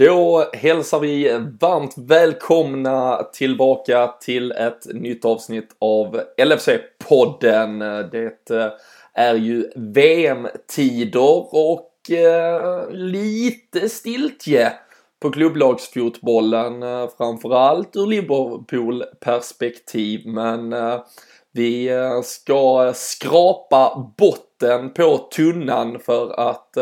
Då hälsar vi varmt välkomna tillbaka till ett nytt avsnitt av LFC-podden. Det eh, är ju VM-tider och eh, lite stiltje på klubblagsfotbollen, eh, framförallt ur Liverpool-perspektiv. Men eh, vi eh, ska skrapa botten på tunnan för att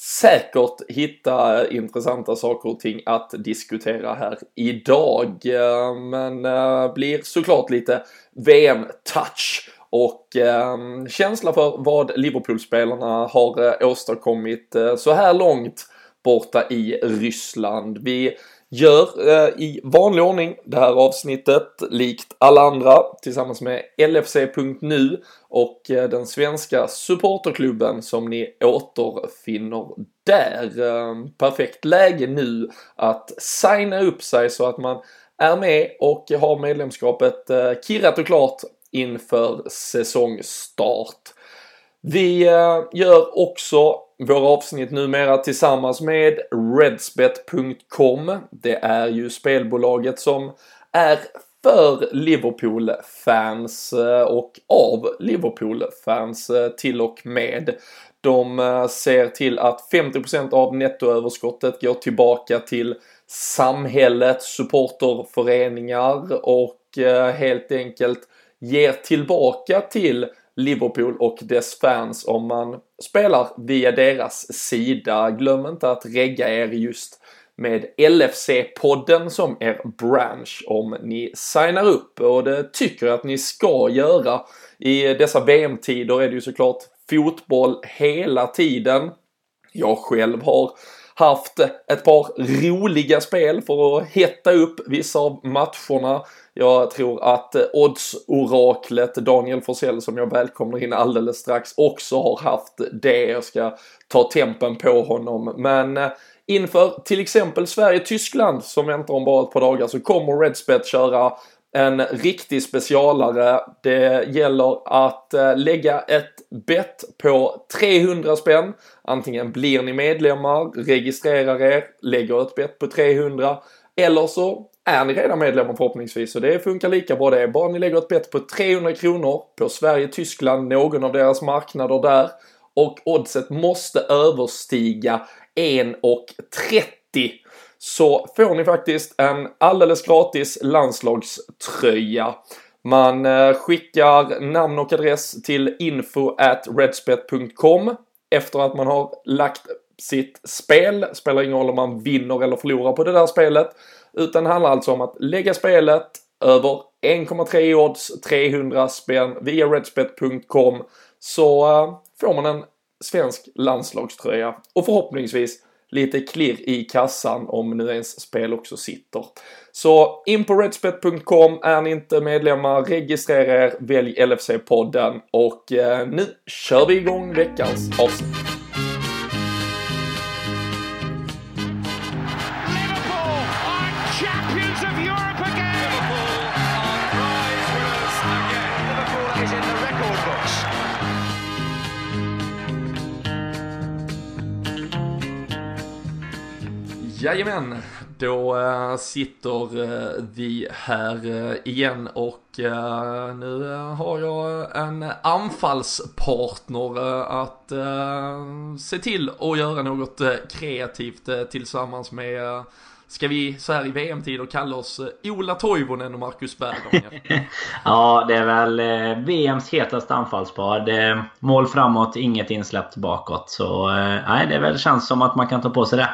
säkert hitta intressanta saker och ting att diskutera här idag. Eh, men eh, blir såklart lite VM-touch och eh, känsla för vad Liverpool-spelarna har åstadkommit så här långt borta i Ryssland. Vi gör eh, i vanlig ordning det här avsnittet likt alla andra tillsammans med LFC.nu och eh, den svenska supporterklubben som ni återfinner där. Eh, perfekt läge nu att signa upp sig så att man är med och har medlemskapet eh, kirrat och klart inför säsongstart. Vi eh, gör också våra avsnitt numera tillsammans med Redsbet.com. Det är ju spelbolaget som är för Liverpool-fans eh, och av Liverpool-fans eh, till och med. De eh, ser till att 50% av nettoöverskottet går tillbaka till samhället, supporterföreningar och helt enkelt ger tillbaka till Liverpool och dess fans om man spelar via deras sida. Glöm inte att regga er just med LFC-podden som er branch om ni signar upp och det tycker jag att ni ska göra. I dessa VM-tider är det ju såklart fotboll hela tiden. Jag själv har haft ett par roliga spel för att hetta upp vissa av matcherna. Jag tror att eh, oddsoraklet Daniel Forsell som jag välkomnar in alldeles strax också har haft det. Jag ska ta tempen på honom. Men eh, inför till exempel Sverige-Tyskland som väntar om bara ett par dagar så kommer Redspet köra en riktig specialare. Det gäller att eh, lägga ett bett på 300 spänn. Antingen blir ni medlemmar, registrerar er, lägger ett bett på 300 eller så är ni redan medlemmar förhoppningsvis och det funkar lika bra det. Bara ni lägger ett bett på 300 kronor på Sverige-Tyskland, någon av deras marknader där och oddset måste överstiga 1,30 så får ni faktiskt en alldeles gratis landslagströja. Man eh, skickar namn och adress till info at redspet.com efter att man har lagt sitt spel. Spelar ingen roll om man vinner eller förlorar på det där spelet. Utan det handlar alltså om att lägga spelet över 1,3 odds, 300 spänn via redspet.com så eh, får man en svensk landslagströja och förhoppningsvis lite klirr i kassan om nu ens spel också sitter. Så in på redspet.com, är ni inte medlemmar, registrera er, välj LFC-podden och eh, nu kör vi igång veckans avsnitt. Jajamän, då äh, sitter äh, vi här äh, igen och nu har jag en anfallspartner att se till att göra något kreativt tillsammans med Ska vi så här i VM-tider kalla oss Ola Toivonen och Marcus Berggren? ja, det är väl VMs hetaste anfallspar. Det mål framåt, inget insläppt bakåt. Så nej, det väl känns som att man kan ta på sig det.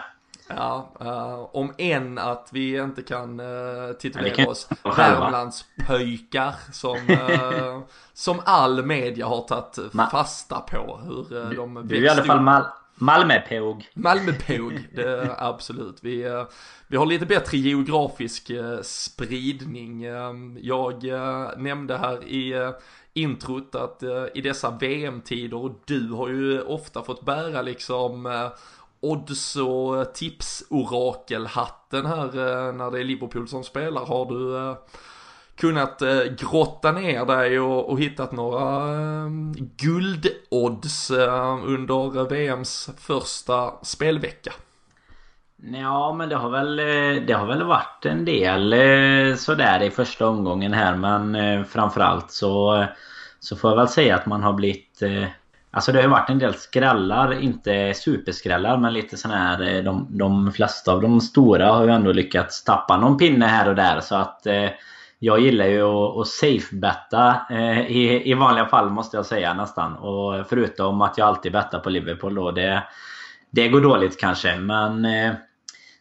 Ja, uh, om än att vi inte kan uh, titulera kan oss Värmlandspöjkar som, uh, som all media har tagit fasta på. Hur uh, de växte Du är i alla fall Mal Malmöpåg. Malmöpåg, absolut. Vi, vi har lite bättre geografisk spridning. Jag nämnde här i introt att i dessa VM-tider, och du har ju ofta fått bära liksom odds och tipsorakelhatten här eh, när det är Liverpool som spelar. Har du eh, kunnat eh, grotta ner dig och, och hittat några guldodds under VMs första spelvecka? Ja, men det har väl, det har väl varit en del sådär i första omgången här. Men framförallt så, så får jag väl säga att man har blivit Alltså det har ju varit en del skrällar, inte superskrällar men lite sådana här eh, de, de flesta av de stora har ju ändå lyckats tappa någon pinne här och där. Så att eh, Jag gillar ju att, att safe-betta eh, i, i vanliga fall måste jag säga nästan. Och förutom att jag alltid bettar på Liverpool då det Det går dåligt kanske. Men eh,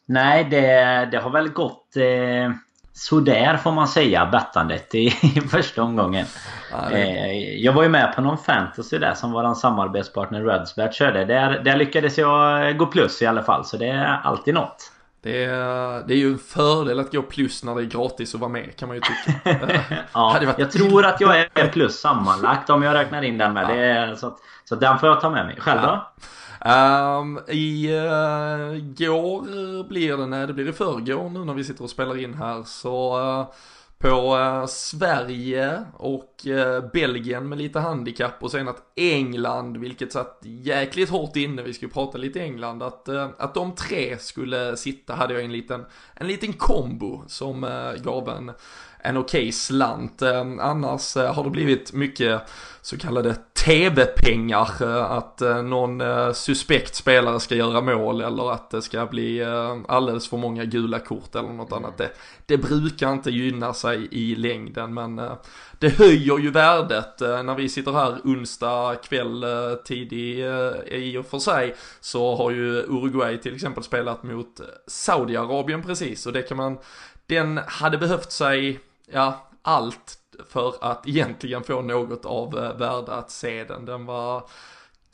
Nej det, det har väl gått eh, sådär får man säga bettandet i, i första omgången. Ja, eh, jag var ju med på någon fantasy där som våran samarbetspartner Redsbert körde. Där, där lyckades jag gå plus i alla fall så det är alltid något. Det är, det är ju en fördel att gå plus när det är gratis och vara med kan man ju tycka. ja, jag tror att jag är plus sammanlagt om jag räknar in den med. Ja. Det är, så, att, så den får jag ta med mig. Själv då? Ja. Um, I uh, går blir det, nej det blir i förrgår nu när vi sitter och spelar in här så uh, på uh, Sverige och uh, Belgien med lite handikapp och sen att England, vilket satt jäkligt hårt inne, vi skulle prata lite England, att, uh, att de tre skulle sitta hade jag en liten, en liten kombo som gav en, en okej okay slant. Ehm, annars har det blivit mycket så kallade TV-pengar. Eh, att eh, någon eh, suspekt spelare ska göra mål eller att det ska bli alldeles för många gula kort eller något annat. Det, det brukar inte gynna sig i längden men det höjer ju värdet när vi sitter här onsdag kväll tidig i och för sig så har ju Uruguay till exempel spelat mot Saudiarabien precis och det kan man, den hade behövt sig, ja, allt för att egentligen få något av eh, värde att se den. Den var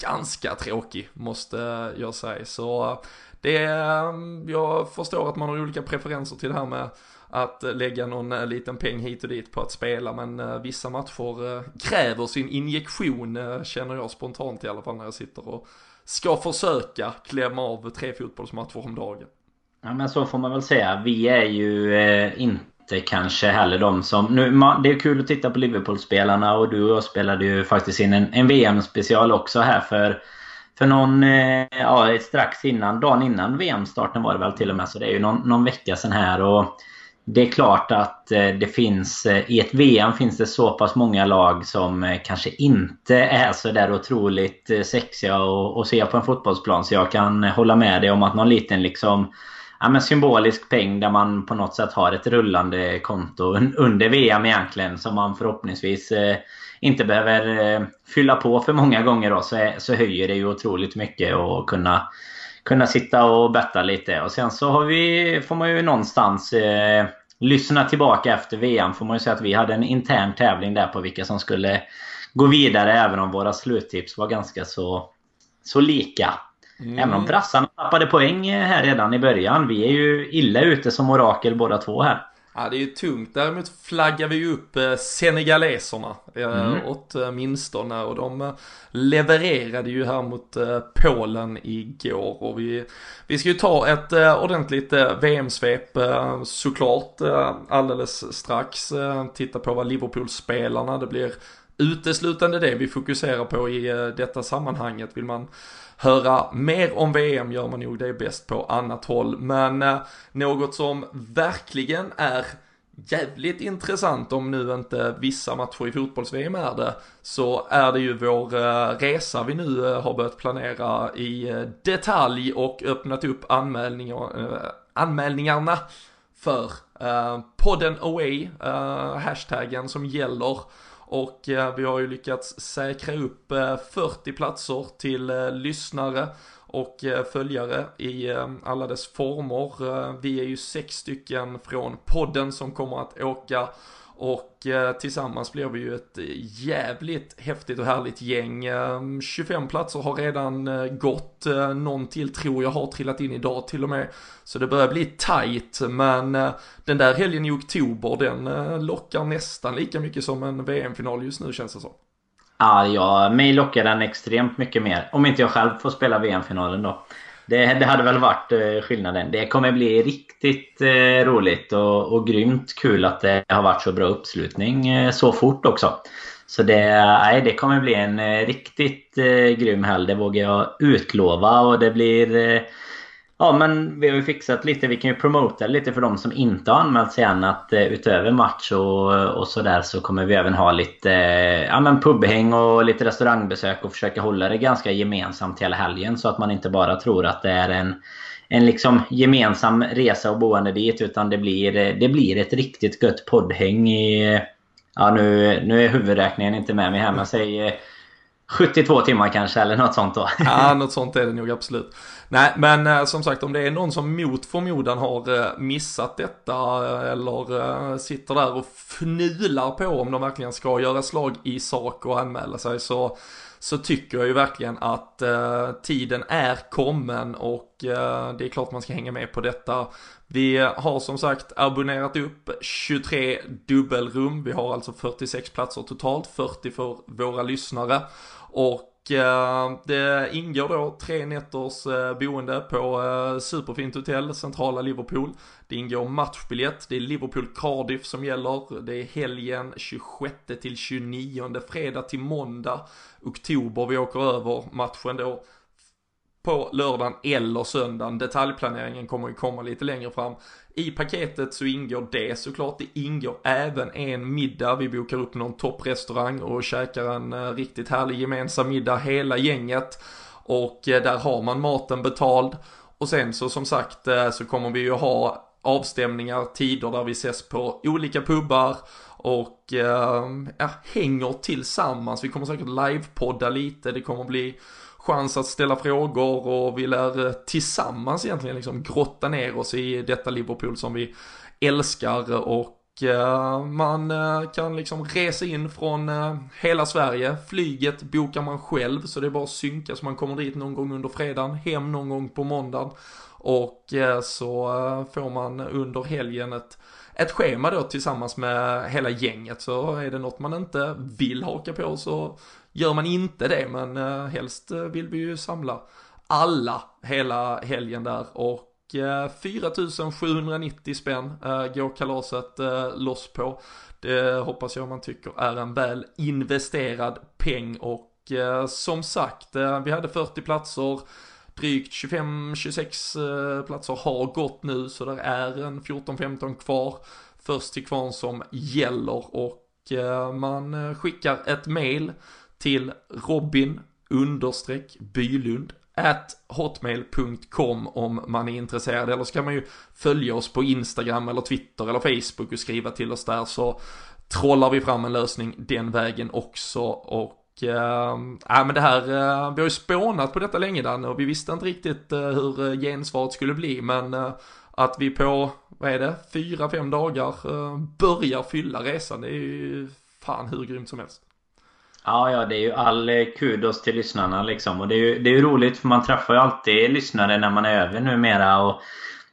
ganska tråkig måste jag säga. Så eh, det, mm, jag förstår att man har olika preferenser till det här med att eh, lägga någon liten peng hit och dit på att spela men vissa matcher kräver sin injektion känner jag spontant i alla fall när jag sitter och ska försöka klämma av tre fotbollsmatcher om dagen. Ja men så får man väl säga. Vi är ju eh, inte inte kanske heller de som... Nu, det är kul att titta på Liverpool-spelarna och du och jag spelade ju faktiskt in en, en VM-special också här för... För någon... Eh, ja, strax innan, dagen innan VM-starten var det väl till och med. Så det är ju någon, någon vecka sedan här och... Det är klart att eh, det finns... Eh, I ett VM finns det så pass många lag som eh, kanske inte är så där otroligt eh, sexiga att se på en fotbollsplan. Så jag kan eh, hålla med dig om att någon liten liksom ja, men symbolisk peng där man på något sätt har ett rullande konto under VM egentligen som man förhoppningsvis eh, inte behöver eh, fylla på för många gånger då, så, så höjer det ju otroligt mycket att kunna, kunna sitta och betta lite. Och sen så har vi, får man ju någonstans eh, lyssna tillbaka efter VM får man ju säga att vi hade en intern tävling där på vilka som skulle gå vidare även om våra sluttips var ganska så, så lika. Mm. Även om brassarna tappade poäng här redan i början. Vi är ju illa ute som orakel båda två här. Ja, det är ju tungt. Däremot flaggar vi ju upp eh, senegaleserna eh, mm. åtminstone och de eh, levererade ju här mot Polen igår och vi, vi ska ju ta ett ordentligt VM-svep såklart alldeles strax. Titta på vad Liverpool-spelarna, det blir uteslutande det vi fokuserar på i detta sammanhanget. Vill man höra mer om VM gör man nog det bäst på annat håll. Men eh, något som verkligen är jävligt intressant om nu inte vissa matcher i fotbolls-VM är det, så är det ju vår eh, resa vi nu eh, har börjat planera i eh, detalj och öppnat upp anmälningar, eh, anmälningarna för eh, podden away, hashtaggen som gäller och eh, vi har ju lyckats säkra upp eh, 40 platser till eh, lyssnare och följare i alla dess former. Vi är ju sex stycken från podden som kommer att åka och eh, tillsammans blir vi ju ett jävligt häftigt och härligt gäng. Ehm, 25 platser har redan eh, gått, eh, någon till tror jag har trillat in idag till och med. Så det börjar bli tight, men eh, den där helgen i oktober den lockar nästan lika mycket som en VM-final just nu känns det som. Ja, ja, mig lockar den extremt mycket mer. Om inte jag själv får spela VM-finalen då. Det, det, hade väl varit eh, skillnaden. Det kommer bli riktigt eh, roligt och, och grymt kul att det har varit så bra uppslutning eh, så fort också. Så det, nej, det kommer bli en riktigt grym helg, det vågar jag utlova. Och det blir Ja, men vi har ju fixat lite. Vi kan ju promota lite för de som inte har anmält sig än. Att eh, utöver match och, och sådär så kommer vi även ha lite eh, ja, men pubhäng och lite restaurangbesök och försöka hålla det ganska gemensamt hela helgen. Så att man inte bara tror att det är en, en liksom gemensam resa och boende dit. Utan det blir, eh, det blir ett riktigt gött poddhäng i... Eh, ja, nu, nu är huvudräkningen inte med mig här, men säg eh, 72 timmar kanske eller något sånt då. ja, något sånt är det nog absolut. Nej, men eh, som sagt om det är någon som mot förmodan har eh, missat detta eh, eller sitter där och fnular på om de verkligen ska göra slag i sak och anmäla sig så så tycker jag ju verkligen att tiden är kommen och det är klart man ska hänga med på detta. Vi har som sagt abonnerat upp 23 dubbelrum. Vi har alltså 46 platser totalt, 40 för våra lyssnare. Och eh, det ingår då tre nätters eh, boende på eh, superfint hotell, centrala Liverpool. Det ingår matchbiljett, det är Liverpool Cardiff som gäller. Det är helgen 26 till 29, fredag till måndag, oktober vi åker över matchen då på lördagen eller söndagen. Detaljplaneringen kommer ju komma lite längre fram. I paketet så ingår det såklart. Det ingår även en middag. Vi bokar upp någon topprestaurang och käkar en eh, riktigt härlig gemensam middag hela gänget. Och eh, där har man maten betald. Och sen så som sagt eh, så kommer vi ju ha avstämningar, tider där vi ses på olika pubbar och ja, hänger tillsammans. Vi kommer säkert livepodda lite. Det kommer bli chans att ställa frågor och vi lär eh, tillsammans egentligen liksom grotta ner oss i detta Liverpool som vi älskar och eh, man eh, kan liksom resa in från hela Sverige. Flyget bokar man själv så det är bara att synka så man kommer dit någon gång under fredagen, hem någon gång på måndagen. Och så får man under helgen ett, ett schema då tillsammans med hela gänget. Så är det något man inte vill haka på så Gör man inte det, men eh, helst eh, vill vi ju samla alla hela helgen där och eh, 4790 spänn eh, går kalaset loss på. Det hoppas jag man tycker är en väl investerad peng och som sagt, vi hade 40 platser, drygt 25-26 platser har gått nu så det är en 14-15 kvar. Först till kvarn som gäller och man skickar ett mail till Robin understreck Bylund at hotmail.com om man är intresserad. Eller så kan man ju följa oss på Instagram eller Twitter eller Facebook och skriva till oss där så trollar vi fram en lösning den vägen också. Och äh, men det här, äh, vi har ju spånat på detta länge Danne och vi visste inte riktigt äh, hur eh, gensvaret skulle bli. Men äh, att vi på, vad är det, fyra, fem dagar börjar fylla resan det är ju fan hur grymt som helst. Ja, ja, det är ju all eh, kudos till lyssnarna liksom. Och det är ju, det är ju roligt för man träffar ju alltid lyssnare när man är över numera. Och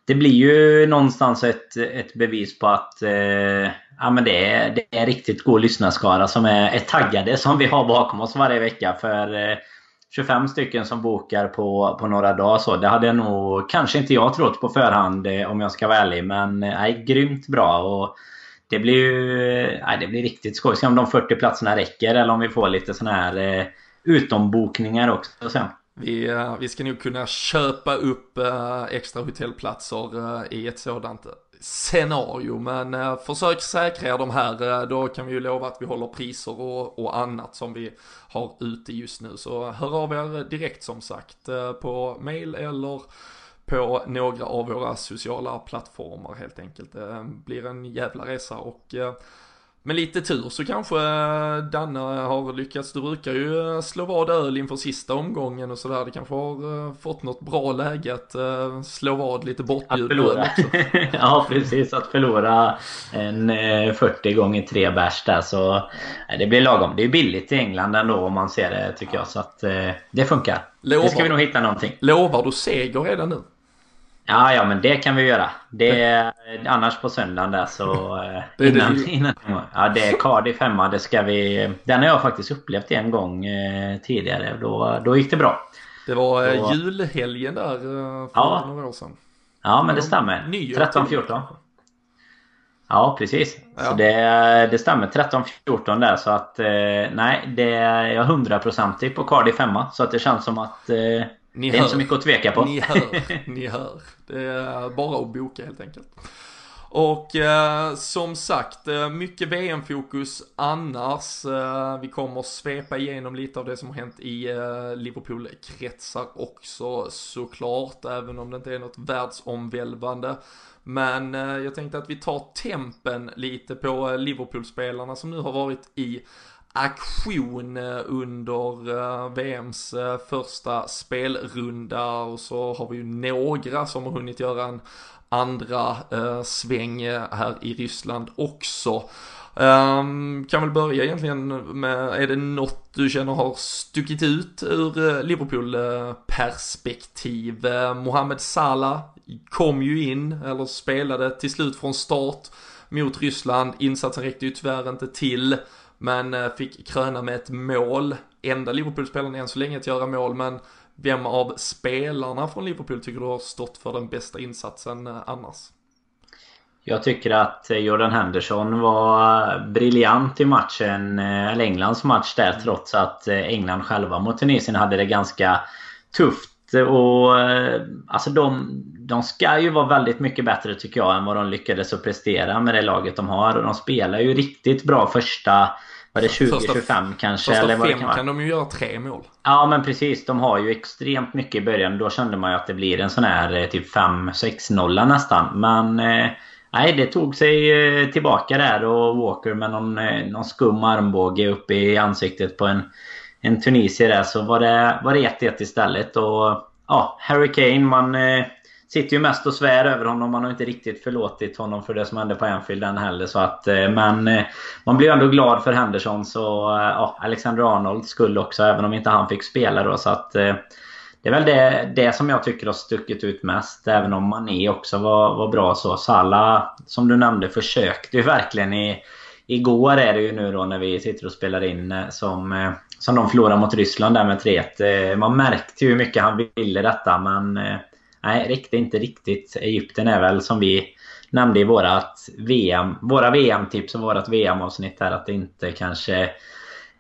det blir ju någonstans ett, ett bevis på att eh, ja, men det, är, det är en riktigt god lyssnarskara som är, är taggade som vi har bakom oss varje vecka. För eh, 25 stycken som bokar på, på några dagar så. Det hade jag nog kanske inte jag trott på förhand eh, om jag ska vara ärlig. Men eh, nej, grymt bra. Och, det blir ju nej, det blir riktigt skoj. Se om de 40 platserna räcker eller om vi får lite sådana här eh, utombokningar också sen. Vi, eh, vi ska nog kunna köpa upp eh, extra hotellplatser eh, i ett sådant scenario. Men försök säkra er de här, då kan vi ju lova att vi håller priser och, och annat som vi har ute just nu. Så hör av er direkt som sagt på mail eller på några av våra sociala plattformar helt enkelt. Det blir en jävla resa och eh, med lite tur så kanske eh, Danne har lyckats, du brukar ju eh, slå vad öl inför sista omgången och sådär. Det kanske har fått något bra läge att slå vad lite bortbjud också. ja precis, att förlora en 40 gånger 3 bärs där så det blir lagom. Det är billigt i England ändå om man ser det tycker jag så att det funkar. Lovar, det ska vi nog hitta någonting. Lovar du seger redan nu? Ja, ja men det kan vi göra. Det är, annars på söndagen där så... Eh, innan, innan, ja, det är Cardiff hemma. Det ska vi... Den har jag faktiskt upplevt en gång eh, tidigare. Då, då gick det bra. Det var eh, då, julhelgen där eh, för ja, några år sedan. Ja, men det stämmer. 13-14. Ja, precis. Ja. Så det, det stämmer. 13-14 där. Så att eh, nej, det är jag hundraprocentig på Cardiff hemma. Så att det känns som att... Eh, Ni det är hör, inte så mycket att tveka på. Ni hör, ni hör. Det är bara att boka helt enkelt. Och eh, som sagt, eh, mycket VM-fokus annars. Eh, vi kommer svepa igenom lite av det som har hänt i eh, Liverpool-kretsar också såklart, även om det inte är något världsomvälvande. Men eh, jag tänkte att vi tar tempen lite på eh, Liverpool-spelarna som nu har varit i aktion eh, under eh, VMs eh, första spelrunda och så har vi ju några som har hunnit göra en andra sväng här i Ryssland också. Um, kan väl börja egentligen med, är det något du känner har stuckit ut ur Liverpool-perspektiv? Mohamed Salah kom ju in, eller spelade till slut från start mot Ryssland. Insatsen räckte ju tyvärr inte till. Men eh, fick kröna med ett mål. Enda Liverpool-spelaren än så länge att göra mål, men vem av spelarna från Liverpool tycker du har stått för den bästa insatsen eh, annars? Jag tycker att eh, Jordan Henderson var briljant i matchen, eller Englands match där, mm. trots att England själva mot Tunisien hade det ganska tufft. Och alltså de, de ska ju vara väldigt mycket bättre tycker jag än vad de lyckades att prestera med det laget de har. Och de spelar ju riktigt bra första var det 20-25 kanske? Första eller vad fem kan, kan de ju göra tre mål. Ja men precis. De har ju extremt mycket i början. Då kände man ju att det blir en sån här eh, typ 5-6-0 nästan. Men eh, nej, det tog sig eh, tillbaka där och Walker med någon, någon skum armbåge upp i ansiktet på en, en tunisier där. Så var det, var det 1-1 istället. Och ja, Harry Kane man... Eh, sitter ju mest och svär över honom. Man har inte riktigt förlåtit honom för det som hände på Anfield än heller. Så att, eh, men eh, man blir ändå glad för Henderson. Så eh, ja, Alexander Arnolds skull också. Även om inte han fick spela då. Så att, det är väl det, det som jag tycker har stuckit ut mest. Även om Mané också var, var bra så. Salah, som du nämnde, försökte ju verkligen i... Igår är det ju nu då när vi sitter och spelar in som, som de förlorade mot Ryssland där med 3-1. Man märkte ju hur mycket han ville detta men nej, räckte inte riktigt. Egypten är väl som vi nämnde i vårat VM, våra VM-tips och vårat VM-avsnitt här att det inte kanske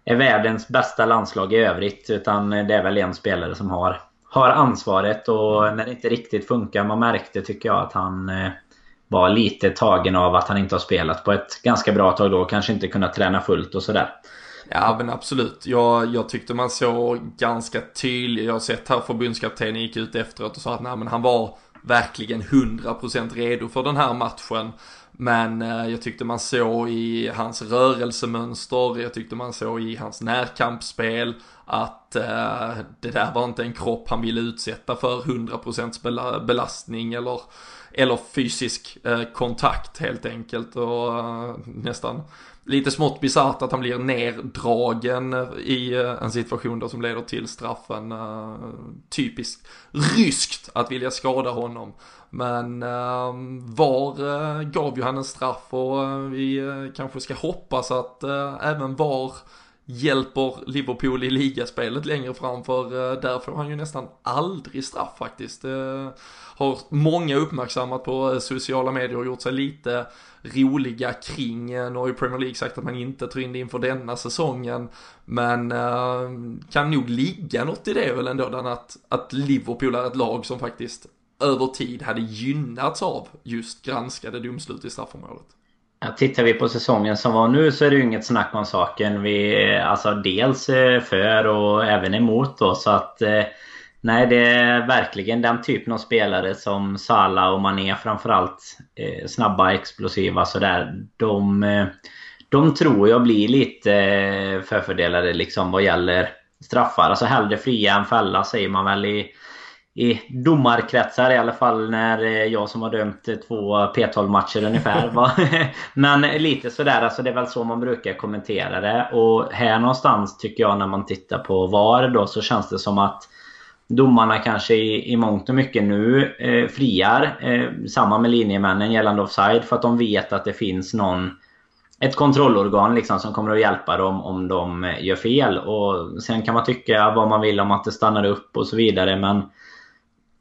är världens bästa landslag i övrigt. Utan det är väl en spelare som har, har ansvaret och när det inte riktigt funkar. Man märkte tycker jag att han eh, var lite tagen av att han inte har spelat på ett ganska bra tag då. Kanske inte kunnat träna fullt och sådär. Ja men absolut. Jag, jag tyckte man såg ganska tydligt, jag har sett här förbundskaptenen gick ut efteråt och sa att nej, men han var verkligen 100% redo för den här matchen. Men eh, jag tyckte man såg i hans rörelsemönster, jag tyckte man såg i hans närkampsspel att eh, det där var inte en kropp han ville utsätta för 100% belastning eller, eller fysisk eh, kontakt helt enkelt och eh, nästan lite smått bisarrt att han blir neddragen i eh, en situation då som leder till straffen. Eh, typiskt ryskt att vilja skada honom. Men ehm, VAR eh, gav ju han en straff och vi kanske ska hoppas att även VAR hjälper Liverpool i ligaspelet längre fram för eh, där får han ju nästan aldrig straff faktiskt. Eh, har många uppmärksammat på eh, sociala medier och gjort sig lite roliga kring. Nu har ju Premier League sagt att man inte tar in det inför denna säsongen. Men kan nog ligga något i det väl ändå, att, att Liverpool är ett lag som faktiskt över tid hade gynnats av just granskade domslut i straffområdet. Ja, tittar vi på säsongen som var nu så är det ju inget snack om saken. Vi, eh, alltså dels eh, för och även emot då så att eh, Nej, det är verkligen den typen av spelare som Salah och Mané framförallt. Eh, snabba, explosiva sådär. De, de tror jag blir lite förfördelade liksom vad gäller straffar. Alltså hellre fria än fälla säger man väl i, i domarkretsar i alla fall när eh, jag som har dömt två P12 matcher ungefär. Men lite sådär, alltså det är väl så man brukar kommentera det. Och här någonstans tycker jag när man tittar på VAR då så känns det som att domarna kanske i, i mångt och mycket nu eh, friar. Eh, samma med linjemännen gällande offside för att de vet att det finns någon ett kontrollorgan liksom som kommer att hjälpa dem om de eh, gör fel. Och Sen kan man tycka vad man vill om att det stannar upp och så vidare men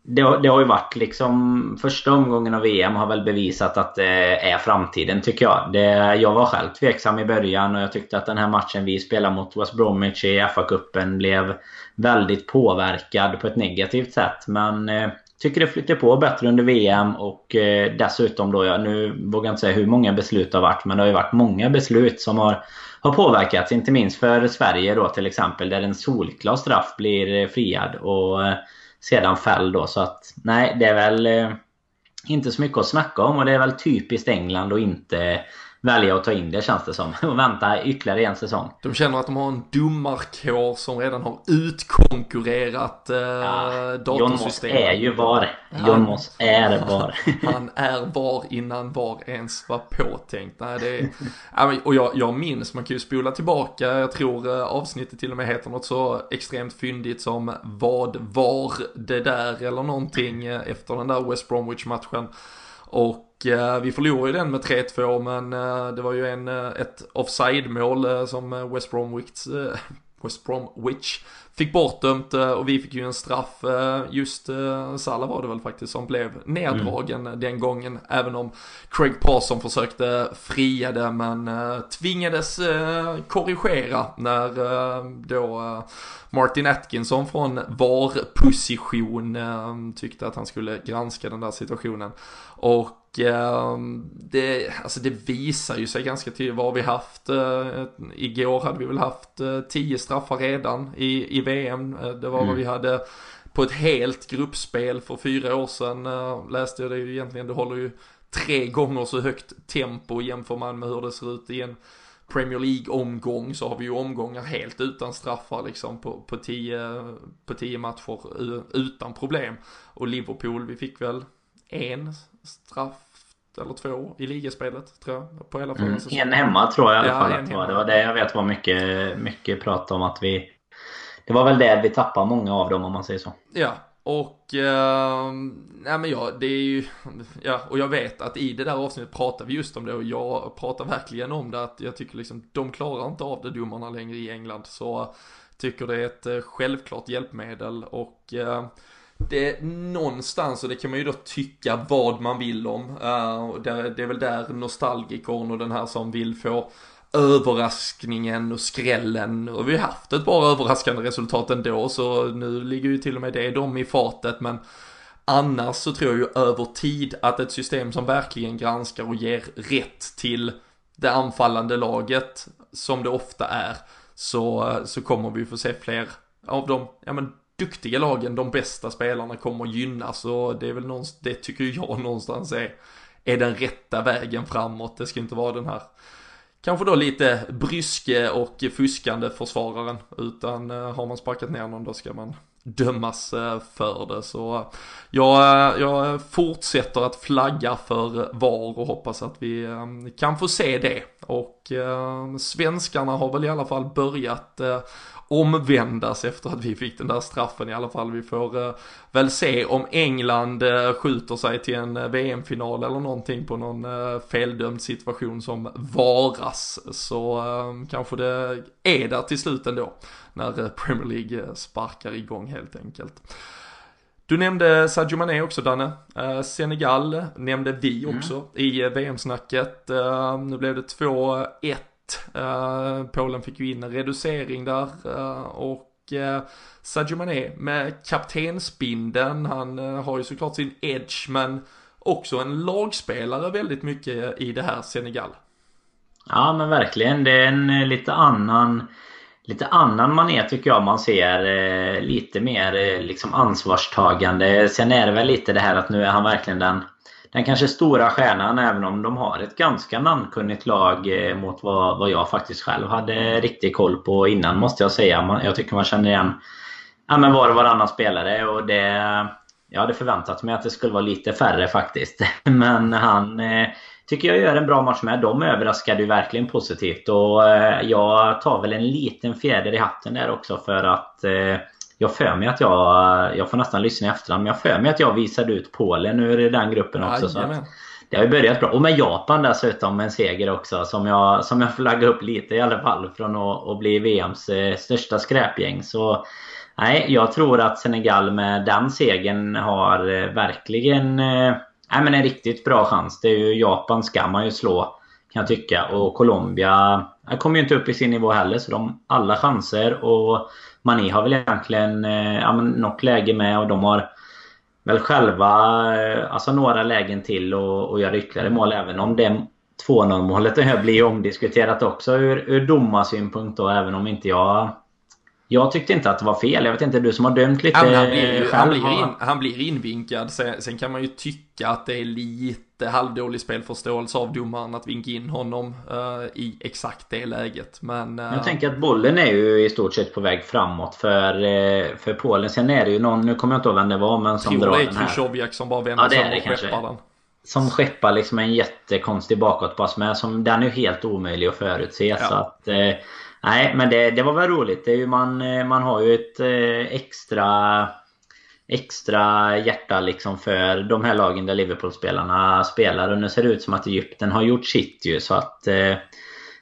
det, det, har ju varit liksom första omgången av VM har väl bevisat att det är framtiden tycker jag. Det, jag var själv tveksam i början och jag tyckte att den här matchen vi spelade mot West Bromwich i FA-cupen blev väldigt påverkad på ett negativt sätt. Men eh, tycker det flyter på bättre under VM och eh, dessutom då, ja, nu vågar jag inte säga hur många beslut det har varit men det har ju varit många beslut som har, har påverkats. Inte minst för Sverige då till exempel där en solklar straff blir eh, friad. Och eh, sedan föll då. Så att nej, det är väl eh, inte så mycket att snacka om och det är väl typiskt England och inte välja att ta in det känns det som. Och vänta ytterligare en säsong. De känner att de har en domarkår som redan har utkonkurrerat eh, ja, datorsystemet. John Moss är ju VAR. John Moss är VAR. Han är VAR innan VAR ens var påtänkt. Nej, det är, och jag, jag minns, man kan ju spola tillbaka, jag tror eh, avsnittet till och med heter något så extremt fyndigt som Vad var det där eller någonting eh, efter den där West Bromwich matchen. Och vi förlorade ju den med 3-2 men eh, det var ju en, eh, ett offside-mål eh, som eh, West Bromwich, eh, West Bromwich fick bortdömt och vi fick ju en straff. Just Salah var det väl faktiskt som blev neddragen mm. den gången. Även om Craig Parson försökte fria det men tvingades korrigera när då Martin Atkinson från VAR-position tyckte att han skulle granska den där situationen. Och eh, det, alltså det visar ju sig ganska tydligt. Vad har vi haft? Eh, igår hade vi väl haft eh, tio straffar redan i, i VM. Eh, det var mm. vad vi hade på ett helt gruppspel för fyra år sedan. Läste jag det ju egentligen. Det håller ju tre gånger så högt tempo jämför man med hur det ser ut i en Premier League-omgång så har vi ju omgångar helt utan straffar liksom på, på, tio, på tio matcher utan problem. Och Liverpool, vi fick väl en straff eller två i ligaspelet tror jag. På hela förra mm, En hemma tror jag i alla fall att det var. Det var det jag vet var mycket, mycket prat om att vi Det var väl det vi tappade många av dem om man säger så. Ja, och, eh, nej men ja, det är ju, ja, och jag vet att i det där avsnittet pratar vi just om det och jag pratar verkligen om det att jag tycker liksom, de klarar inte av det domarna längre i England så tycker det är ett eh, självklart hjälpmedel och eh, det någonstans, och det kan man ju då tycka vad man vill om. Uh, det, det är väl där nostalgikorn och den här som vill få överraskningen och skrällen. Och vi har haft ett bra överraskande resultat ändå så nu ligger ju till och med det de i fatet men annars så tror jag ju över tid att ett system som verkligen granskar och ger rätt till det anfallande laget som det ofta är så, så kommer vi få se fler av dem, ja men duktiga lagen, de bästa spelarna kommer gynnas och det är väl någonstans, det tycker jag någonstans är, är den rätta vägen framåt. Det ska inte vara den här kanske då lite bryske och fuskande försvararen utan eh, har man sparkat ner någon då ska man dömas eh, för det. Så eh, jag, jag fortsätter att flagga för VAR och hoppas att vi kan få se det. Och svenskarna har väl i alla fall börjat omvändas efter att vi fick den där straffen i alla fall. Vi får uh, väl se om England uh, skjuter sig till en uh, VM-final eller någonting på någon feldömd situation som varas. Så kanske det är där till slut ändå när Premier League sparkar igång helt enkelt. Du nämnde Sadio Mané också Danne. Senegal nämnde vi mm. också mm. i VM-snacket. Nu blev det 2-1 Uh, Eh, Polen fick ju in en reducering där eh, och eh, Sadio Mané med kaptensbindeln, han har ju såklart sin edge men också en lagspelare väldigt mycket i det här Senegal. Ja men verkligen, det är en lite annan Lite annan mané tycker jag man ser lite mer liksom ansvarstagande. Sen är det väl lite det här att nu är han verkligen den den kanske stora stjärnan även om de har ett ganska namnkunnigt lag eh, mot vad, vad jag faktiskt själv hade riktig koll på innan måste jag säga. Man, jag tycker man känner igen ja, men var och varannan spelare och det... Jag hade förväntat mig att det skulle vara lite färre faktiskt. Men han eh, tycker jag gör en bra match med. De överraskade ju verkligen positivt och eh, jag tar väl en liten fjäder i hatten där också för att eh, jag för mig att jag, jag får nästan lyssna i efterhand, men jag för mig att jag visade ut Polen ur den gruppen också. Ja, så att, det har ju börjat bra. Och med Japan dessutom med en seger också som jag, som jag flaggar upp lite i alla fall från att, att bli VMs eh, största skräpgäng. Så nej, jag tror att Senegal med den segern har verkligen eh, nej, men en riktigt bra chans. Det är ju Japan ska man ju slå kan jag tycka. Och Colombia kommer ju inte upp i sin nivå heller så de har alla chanser. Och Mané har väl egentligen eh, ja, något läge med och de har väl själva eh, alltså några lägen till och, och göra ytterligare mål. Även om det 2-0 målet blir omdiskuterat också ur, ur domarsynpunkt då. Även om inte jag jag tyckte inte att det var fel. Jag vet inte, du som har dömt lite ja, han, blir, själv. Han blir, in, han blir invinkad. Sen, sen, kan man ju tycka att det är lite halvdålig spelförståelse av domaren att vinka in honom uh, i exakt det läget. Men... Uh... Jag tänker att bollen är ju i stort sett på väg framåt för, uh, för Polen. Sen är det ju någon, nu kommer jag inte ihåg vem det var, men som drar den här. Det är som bara vänder ja, sig och skeppar den. Som skeppar liksom en jättekonstig bakåtpass med. Som, den är ju helt omöjlig att förutse. Ja. Så att, Nej, men det, det var väl roligt. Det är ju man, eh, man har ju ett eh, extra extra hjärta liksom för de här lagen där Liverpool-spelarna spelar. Och nu ser det ut som att Egypten har gjort sitt ju så att... Eh,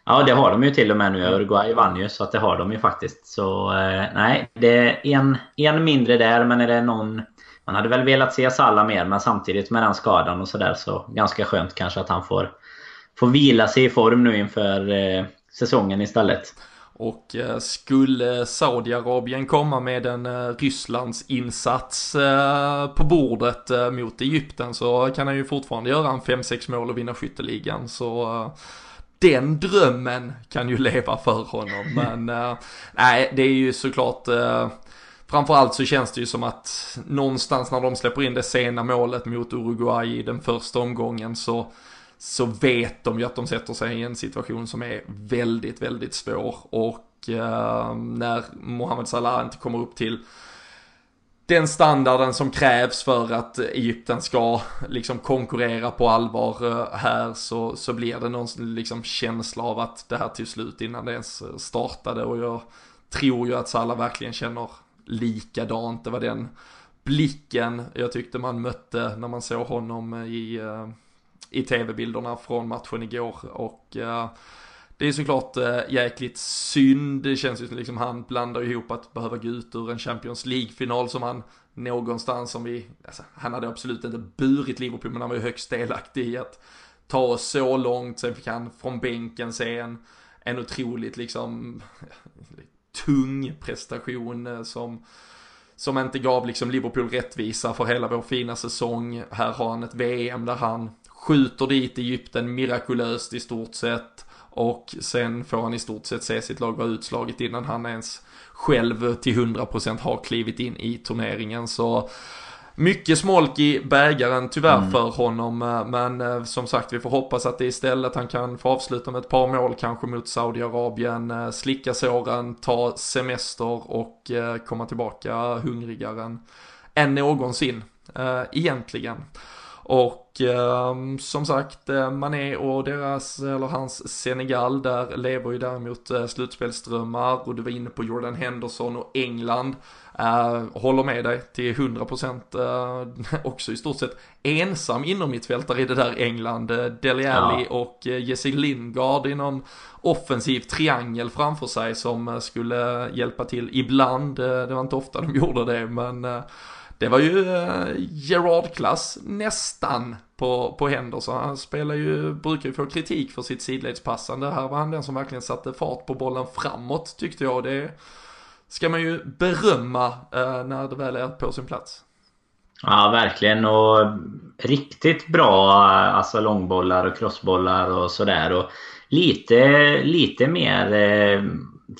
ja, det har de ju till och med nu. Uruguay vann ju så att det har de ju faktiskt. Så nej, det är en, en mindre där men är det någon... Man hade väl velat se Salah mer men samtidigt med den skadan och sådär så ganska skönt kanske att han får, får vila sig i form nu inför säsongen istället. Och eh, skulle Saudiarabien komma med en eh, Rysslands insats eh, på bordet mot Egypten så kan han ju fortfarande göra en 5-6 mål och vinna skytteligan. Så den drömmen kan ju leva för honom. Men nej, det är ju såklart Framförallt så känns det ju som att någonstans när de släpper in det sena målet mot Uruguay i den första omgången så så vet de ju att de sätter sig i en situation som är väldigt, väldigt svår. Och eh, när Mohamed Salah inte kommer upp till den standarden som krävs för att Egypten ska liksom konkurrera på allvar eh, här så, så blir det någon liksom känsla av att det här till slut innan det ens startade och jag tror ju att Salah verkligen känner likadant. Det var den blicken jag tyckte man mötte när man såg honom i eh, i tv-bilderna från matchen igår och eh, det är såklart eh, jäkligt synd. Det känns ju som liksom han blandar ihop att behöva gå ut ur en Champions League-final som han någonstans som vi, alltså, han hade absolut inte burit Liverpool men han var ju högst delaktig i att ta oss så långt. Sen fick han från bänken se en, en otroligt liksom tung prestation eh, som som inte gav liksom Liverpool rättvisa för hela vår fina säsong. Här har han ett VM där han skjuter dit Egypten mirakulöst i stort sett. Och sen får han i stort sett se sitt lag vara utslaget innan han ens själv till 100% har klivit in i turneringen. Så mycket smolk i bägaren tyvärr mm. för honom. Men eh, som sagt vi får hoppas att det istället han kan få avsluta med ett par mål kanske mot Saudiarabien. Eh, slicka såren, ta semester och eh, komma tillbaka hungrigare än, än någonsin. Egentligen. Och eh, som sagt, eh, Mané och deras, eller hans Senegal, där lever ju däremot eh, slutspelsdrömmar och du var inne på Jordan Henderson och England. Eh, håller med dig till 100% eh, också i stort sett ensam inom mittfältare i det där England. Eh, Dele Alli ja. och eh, Jesse Lingard i någon offensiv triangel framför sig som eh, skulle hjälpa till ibland. det var inte ofta de gjorde det men det var ju eh, Gerard-klass nästan på, på Henderson. Han spelar ju, brukar ju få kritik för sitt sidledspassande. Här var han den som verkligen satte fart på bollen framåt tyckte jag. Det ska man ju berömma eh, när det väl är på sin plats. Ja, verkligen. Och riktigt bra eh, alltså långbollar och crossbollar och sådär. Och lite, lite mer eh,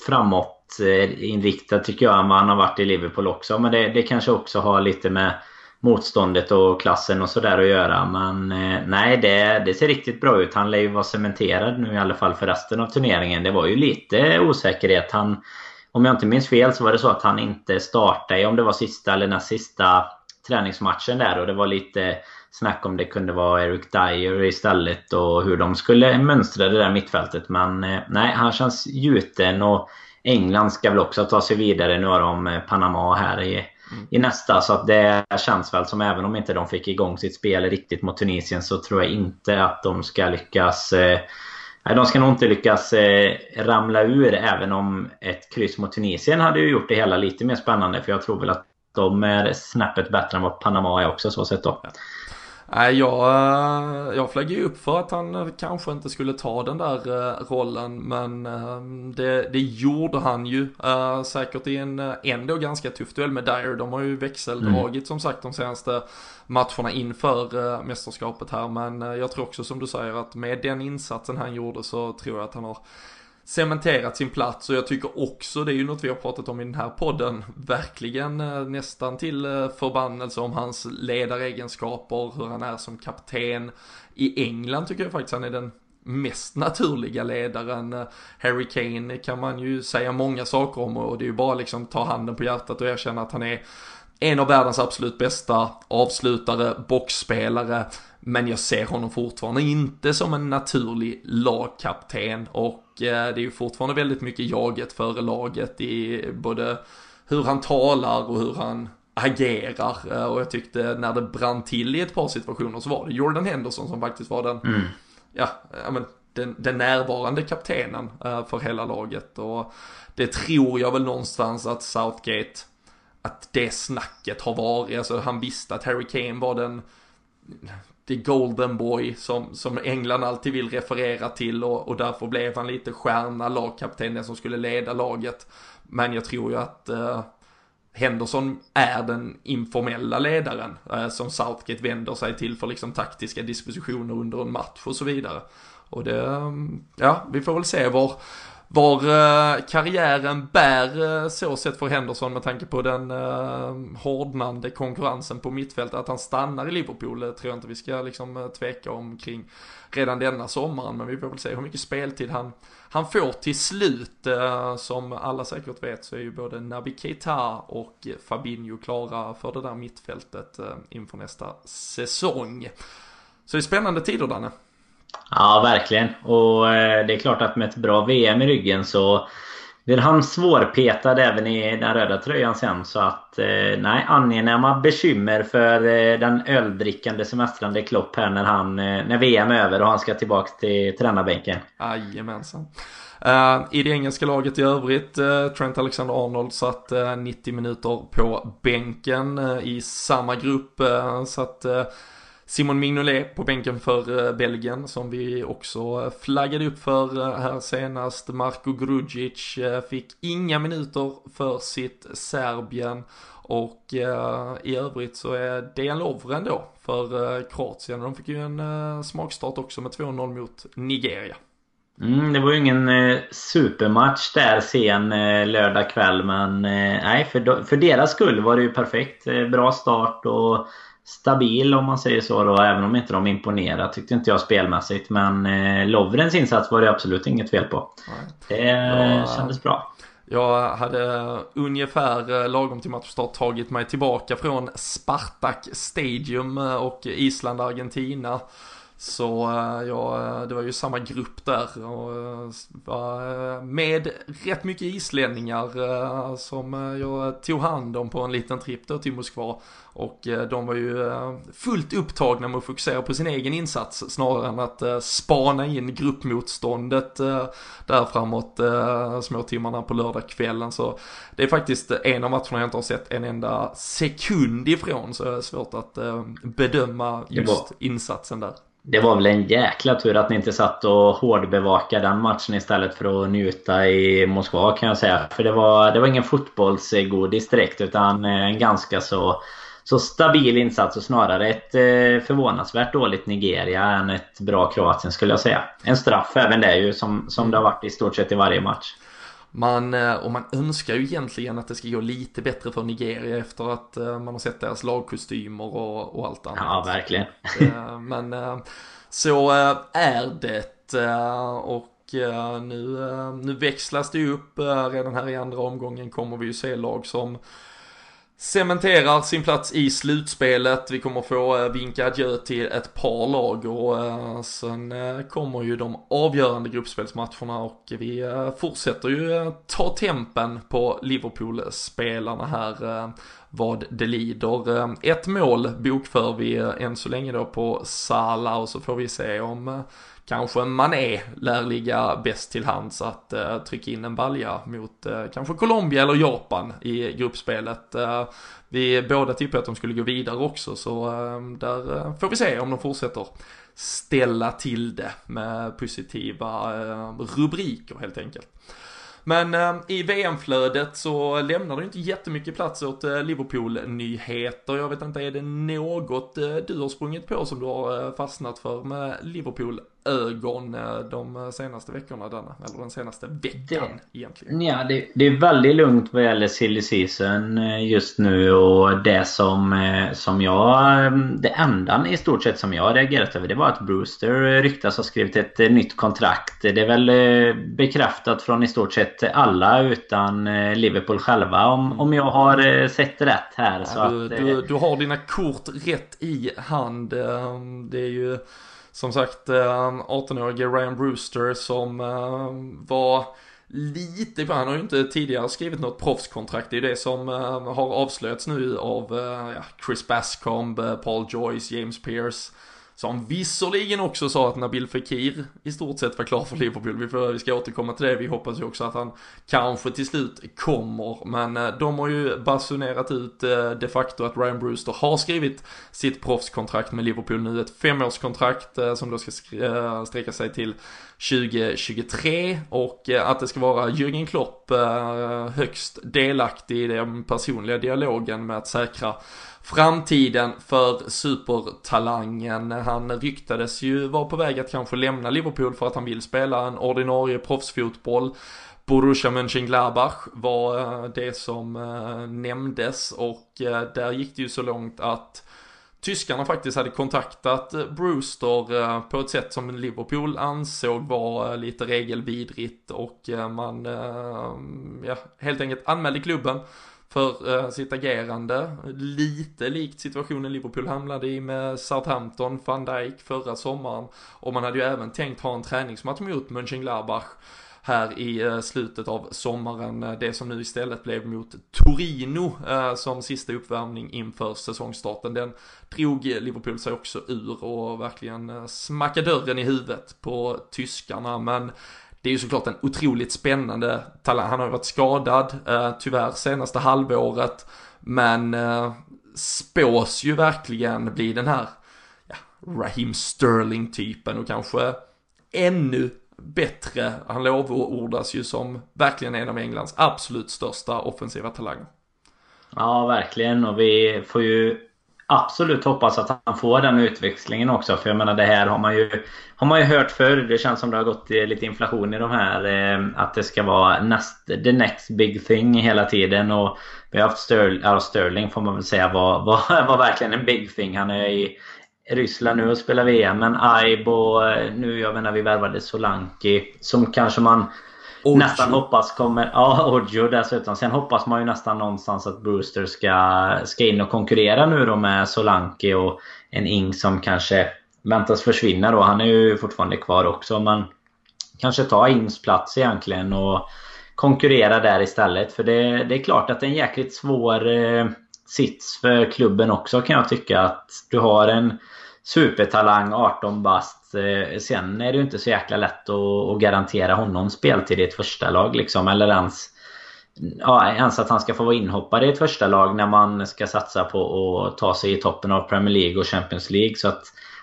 framåt Eh, inriktad tycker jag än vad han har varit i Liverpool också. Men det, det kanske också har lite med motståndet och klassen och sådär att göra. Men eh, nej, det, det ser riktigt bra ut. Han lär ju vara cementerad nu i alla fall för resten av turneringen. Det var ju lite osäkerhet. Han, om jag inte minns fel så var det så att han inte startade om det var sista eller näst sista träningsmatchen där och det var lite snack om det kunde vara Eric Dyer istället och hur de skulle mönstra det där mittfältet. Men eh, nej, han känns gjuten och England ska väl också ta sig vidare. Nu har de eh, Panama här i, mm. i nästa. Så att det känns väl som även om inte de fick igång sitt spel riktigt mot Tunisien så tror jag inte att de ska lyckas eh, de ska nog inte lyckas eh, ramla ur även om ett kryss mot Tunisien hade ju gjort det hela lite mer spännande. För jag tror väl att de är snäppet bättre än vad Panama är också så sett då. Nej, jag, eh, jag flög ju upp för att han eh, kanske inte skulle ta den där eh, rollen, men det, det gjorde han ju. Säkert i en ändå ganska tuff duell med Dyer. De har ju växeldragit mm. som sagt de senaste matcherna inför mästerskapet här, men jag tror också som du säger att med den insatsen han gjorde så tror jag att han har cementerat sin plats och jag tycker också, det är ju något vi har pratat om i den här podden, verkligen eh, nästan till eh, förbannelse om hans ledaregenskaper, hur han är som kapten. I England tycker jag faktiskt han är den mest naturliga ledaren. Eh, Harry Kane kan man ju säga många saker om och det är ju bara liksom ta handen på hjärtat och erkänna att han är en av världens absolut bästa avslutare, boxspelare. Men jag ser honom fortfarande inte som en naturlig lagkapten och det är ju fortfarande väldigt mycket jaget före laget i både hur han talar och hur han agerar. Eh, och jag tyckte när det brann till i ett par situationer så var det Jordan Henderson som faktiskt var den, mm. ja, men den, den närvarande kaptenen eh, för hela laget. Och det tror jag väl någonstans att Southgate, att det snacket har varit, alltså han visste att Harry Kane var den The Golden Boy som, som England alltid vill referera till och, och därför blev han lite stjärna, lagkapten, den som skulle leda laget. Men jag tror ju att eh, Henderson är den informella ledaren eh, som Southgate vänder sig till för liksom taktiska dispositioner under en match och så vidare. Och det, mm, ja, vi får väl se var var eh, karriären bär eh, så sett för Henderson med tanke på den eh, hårdnande konkurrensen på mittfältet. Att han stannar i Liverpool tror jag inte vi ska liksom tveka omkring redan denna sommaren. Men vi får väl se hur mycket speltid han, han får till slut. Som alla säkert vet så är ju både Naby Keita och Fabinho klara för det där mittfältet inför nästa säsong. Så det är spännande tider Danne. Ja, verkligen. Och eh, det är klart att med ett bra VM i ryggen så blir han svårpetad även i den röda tröjan sen. Så att eh, nej, angenäma bekymmer för eh, den öldrickande semestrande Klopp här när, han, när VM är över och han ska tillbaka till tränarbänken. Jajamensan. Uh, I det engelska laget i övrigt, uh, Trent Alexander-Arnold satt uh, 90 minuter på bänken i samma grupp. satt Simon Mignolet på bänken för eh, Belgien som vi också eh, flaggade upp för eh, här senast. Marko Grudzic fick inga minuter för sitt Serbien och i övrigt så är Dejan Lovren då för Kroatien. De fick ju en smakstart också med 2-0 mot Nigeria. Mm, det var ju ingen eh, supermatch där sen eh, lördag kväll men eh, nej för, för deras skull var det ju perfekt. bra start och stabil om man säger så då. Även om inte de imponerar tyckte inte jag spelmässigt. Men eh, Lovrens insats var det absolut inget fel på. Nej. Det ja, kändes bra. Jag hade ungefär eh, lagom till matchstart tagit mig tillbaka från Spartak Stadium eh, och Island-Argentina. Så eh, ja, det var ju samma grupp där och var med rätt mycket islänningar som jag tog hand om på en liten tripp då till Moskva. Och eh, de var ju eh, fullt upptagna med att fokusera på sin egen insats snarare än att eh, spana in gruppmotståndet där framåt småtimmarna på lördagskvällen. Så det är faktiskt en av matcherna jag inte har sett en enda sekund ifrån så det är svårt att bedöma just insatsen där. Det var väl en jäkla tur att ni inte satt och hårdbevakade den matchen istället för att njuta i Moskva kan jag säga. För det var, det var ingen fotbollsgodis direkt utan eh, en ganska så så stabil insats och snarare ett eh, förvånansvärt dåligt Nigeria än ett bra Kroatien skulle jag säga. En straff även det ju som, som det har varit i stort sett i varje match. Man, eh, och man önskar ju egentligen att det ska gå lite bättre för Nigeria efter att eh, man har sett deras lagkostymer och, och allt annat. Ja, verkligen. Men så är det. Och nu, nu växlas det ju upp. Redan här i andra omgången kommer vi ju se lag som cementerar sin plats i slutspelet. Vi kommer få eh, vinka adjö till ett par lag och eh, sen eh, kommer ju de avgörande gruppspelsmatcherna och vi fortsätter ju ta tempen på Liverpool-spelarna här. vad det lider. Ett mål bokför vi än så länge då på Sala och så får vi se om kanske Mané lär ligga bäst till hands att eh, trycka in en balja mot eh, kanske Colombia eller Japan i gruppspelet. Eh, vi båda tippade att de skulle gå vidare också så eh, där eh, får vi se om de fortsätter ställa till det med positiva eh, rubriker helt enkelt. Men eh, i VM-flödet så lämnar det inte jättemycket plats åt eh, Liverpool-nyheter. Jag vet inte, är det något eh, du har sprungit på som du har eh, fastnat för med Liverpool ögon eh, de senaste veckorna denna, eller den senaste veckan det, egentligen? Ja, det, det, är väldigt lugnt vad gäller silly season eh, just nu och det som, eh, som jag... Det enda i stort sett som jag reagerat över det var att Brewster ryktas ha skrivit ett nytt kontrakt. Det är väl bekräftat från i stort sett alla utan Liverpool själva om, om jag har sett rätt här. Ja, du, att, du, du har dina kort rätt i hand. Det är ju som sagt eh, 18-årige Ryan Brewster som eh, var lite, han har ju inte tidigare skrivit något proffskontrakt. Det är ju det som eh, har avslöjats nu av Chris Bascomb, Paul Joyce, James Pierce. Som visserligen också sa att Nabil Fekir i stort sett var klar för Liverpool. Vi, får, vi ska återkomma till det. Vi hoppas ju också att han kanske till slut kommer. Men eh, de har ju basunerat ut eh, de facto att Ryan Brewster har skrivit sitt proffskontrakt med Liverpool nu. Ett femårskontrakt eh, som då ska sträcka sig till 2023 och eh, att det ska vara Jürgen Klopp eh, högst delaktig i den personliga dialogen med att säkra framtiden för supertalangen. Han ryktades ju vara på väg att kanske lämna Liverpool för att han vill spela en ordinarie proffsfotboll. Borussia Mönchengladbach var eh, det som nämndes och där gick det ju så långt att tyskarna faktiskt hade kontaktat eh, Brewster eh, på ett sätt som Liverpool ansåg var eh, lite regelvidrigt och man ja, helt enkelt anmälde klubben för sitt agerande. Lite likt situationen Liverpool hamnade i med Southampton, van Dijk förra sommaren. Och man hade ju även tänkt ha en träningsmatch mot Mönchengladbach här i eh, slutet av sommaren. Eh, det som nu istället blev mot Torino eh, som sista uppvärmning inför säsongstarten. Den drog Liverpool sig också ur och verkligen smackade dörren i huvudet på tyskarna. Men det är ju såklart en otroligt spännande talang. Han har ju varit skadad, tyvärr, senaste halvåret. Men spås ju verkligen bli den här ja, Raheem Sterling-typen och kanske ännu bättre. Han lovordas ju som verkligen en av Englands absolut största offensiva talanger. Ja, verkligen. Och vi får ju absolut hoppas att han får den utväxlingen också. För jag menar det här har man ju, har man ju hört förr. Det känns som det har gått eh, lite inflation i de här. Eh, att det ska vara näst, the next big thing hela tiden. Och vi har haft Sterling, ja, Sterling får man väl säga var, var, var verkligen en big thing. Han är i Ryssland nu och spelar VM. Men Aib och eh, nu, jag menar vi värvade Solanki. Som kanske man Ojo. Nästan hoppas kommer... Ja, Ojo dessutom. Sen hoppas man ju nästan någonstans att Brewster ska, ska in och konkurrera nu då med Solanke och en Ing som kanske väntas försvinna då. Han är ju fortfarande kvar också. Men kanske ta Ings plats egentligen och konkurrera där istället. För det, det är klart att det är en jäkligt svår eh, sits för klubben också kan jag tycka. Att du har en supertalang, 18 bast. Eh, sen är det ju inte så jäkla lätt att, garantera honom speltid i ett första lag liksom. Eller ens, ja, ens att han ska få vara inhoppare i ett första lag när man ska satsa på att ta sig i toppen av Premier League och Champions League. Så att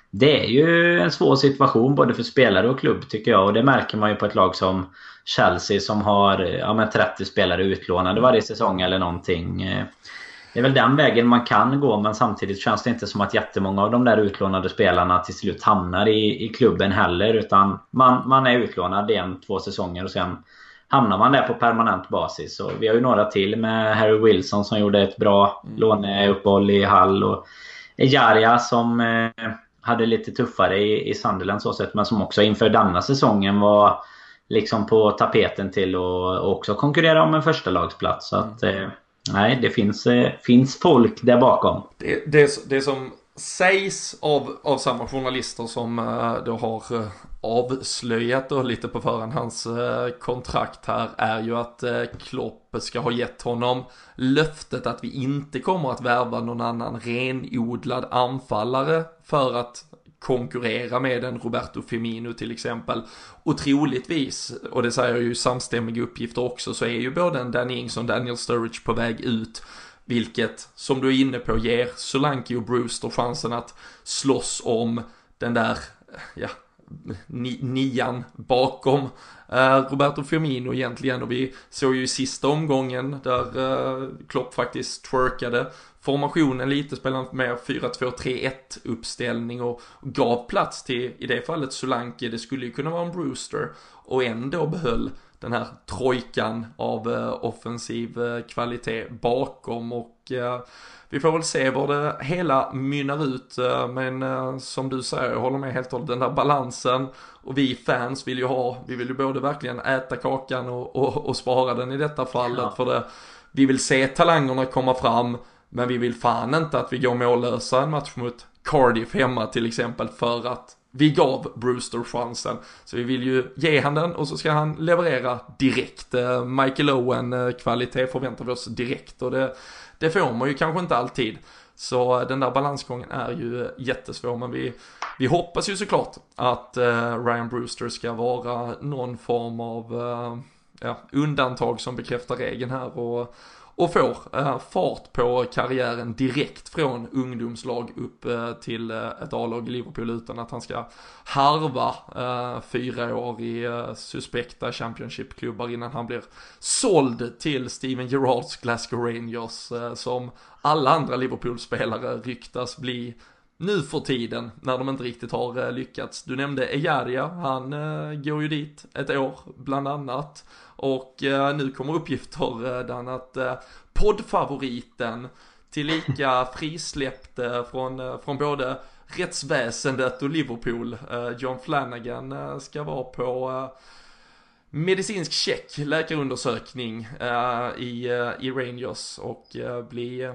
det är ju en svår situation både för spelare och klubb tycker jag. Och det märker man ju på ett lag som Chelsea som har ja, 30 spelare utlånade varje säsong eller någonting. Eh, det är väl den vägen man kan gå men samtidigt känns det inte som att jättemånga av de där utlånade spelarna till slut hamnar i, i klubben heller. Utan man, man är utlånad en, två säsonger och sen hamnar man där på permanent basis. Och vi har ju några till med Harry Wilson som gjorde ett bra mm. låneuppehåll i Hall. Och Ejaria som eh, hade lite tuffare i, i Sunderland så sätt men som också inför denna säsongen var liksom på tapeten till att också konkurrera om en första lagsplats. Så att, eh, Nej, det finns, eh, finns folk där bakom. Det, det, det som sägs av, av samma journalister som eh, då har eh, avslöjat då lite på förhand hans eh, kontrakt här är ju att Klopp ska ha gett honom löftet att vi inte kommer att värva någon annan renodlad anfallare för att konkurrera med en Roberto Firmino till exempel. Och troligtvis, och det säger ju samstämmiga uppgifter också, så är ju både en Danny Ings och Daniel Sturridge på väg ut. Vilket, som du är inne på, ger Solanke och Brewster chansen att slåss om den där, ja, nian bakom eh, Roberto Firmino egentligen. Och vi såg ju i sista omgången där eh, Klopp faktiskt twerkade formationen lite, spelade med 4-2-3-1 uppställning och gav plats till, i det fallet Solanke, det skulle ju kunna vara en Brewster. Och ändå behöll den här trojkan av uh, offensiv kvalitet bakom och vi får väl se var det hela mynnar ut, eh, men eh, som du säger, jag håller med helt och hållet, den där balansen och vi fans vill ju ha, vi vill ju både verkligen äta kakan och, och, och spara den i detta fallet ja. för det, vi vill se talangerna komma fram, men vi vill fan inte att vi går mållösa en match mot Cardiff hemma till exempel för att vi gav Brewster chansen. Så vi vill ju ge han den och så ska han leverera direkt. Eh, Michael Owen eh, kvalitet förväntar vi oss direkt och det det får man ju kanske inte alltid. Så eh, den där balansgången är ju jättesvår, men vi, vi hoppas ju såklart att Ryan Brewster ska vara någon form av ja, undantag som bekräftar regeln här och och får eh, fart på karriären direkt från ungdomslag upp eh, till eh, ett A-lag i Liverpool utan att han ska harva eh, fyra år i eh, suspekta Championship-klubbar innan han blir såld till Steven Gerrards Glasgow Rangers eh, som alla andra Liverpool-spelare ryktas bli nu för tiden när de inte riktigt har lyckats. Du nämnde Ejaria, han går ju dit ett år bland annat. Och eh, nu kommer uppgifter eh, att eh, poddfavoriten tillika frisläppt eh, från, eh, från både rättsväsendet och Liverpool, eh, John Flanagan, eh, ska vara på medicinsk check, läkarundersökning i, i Rangers och bli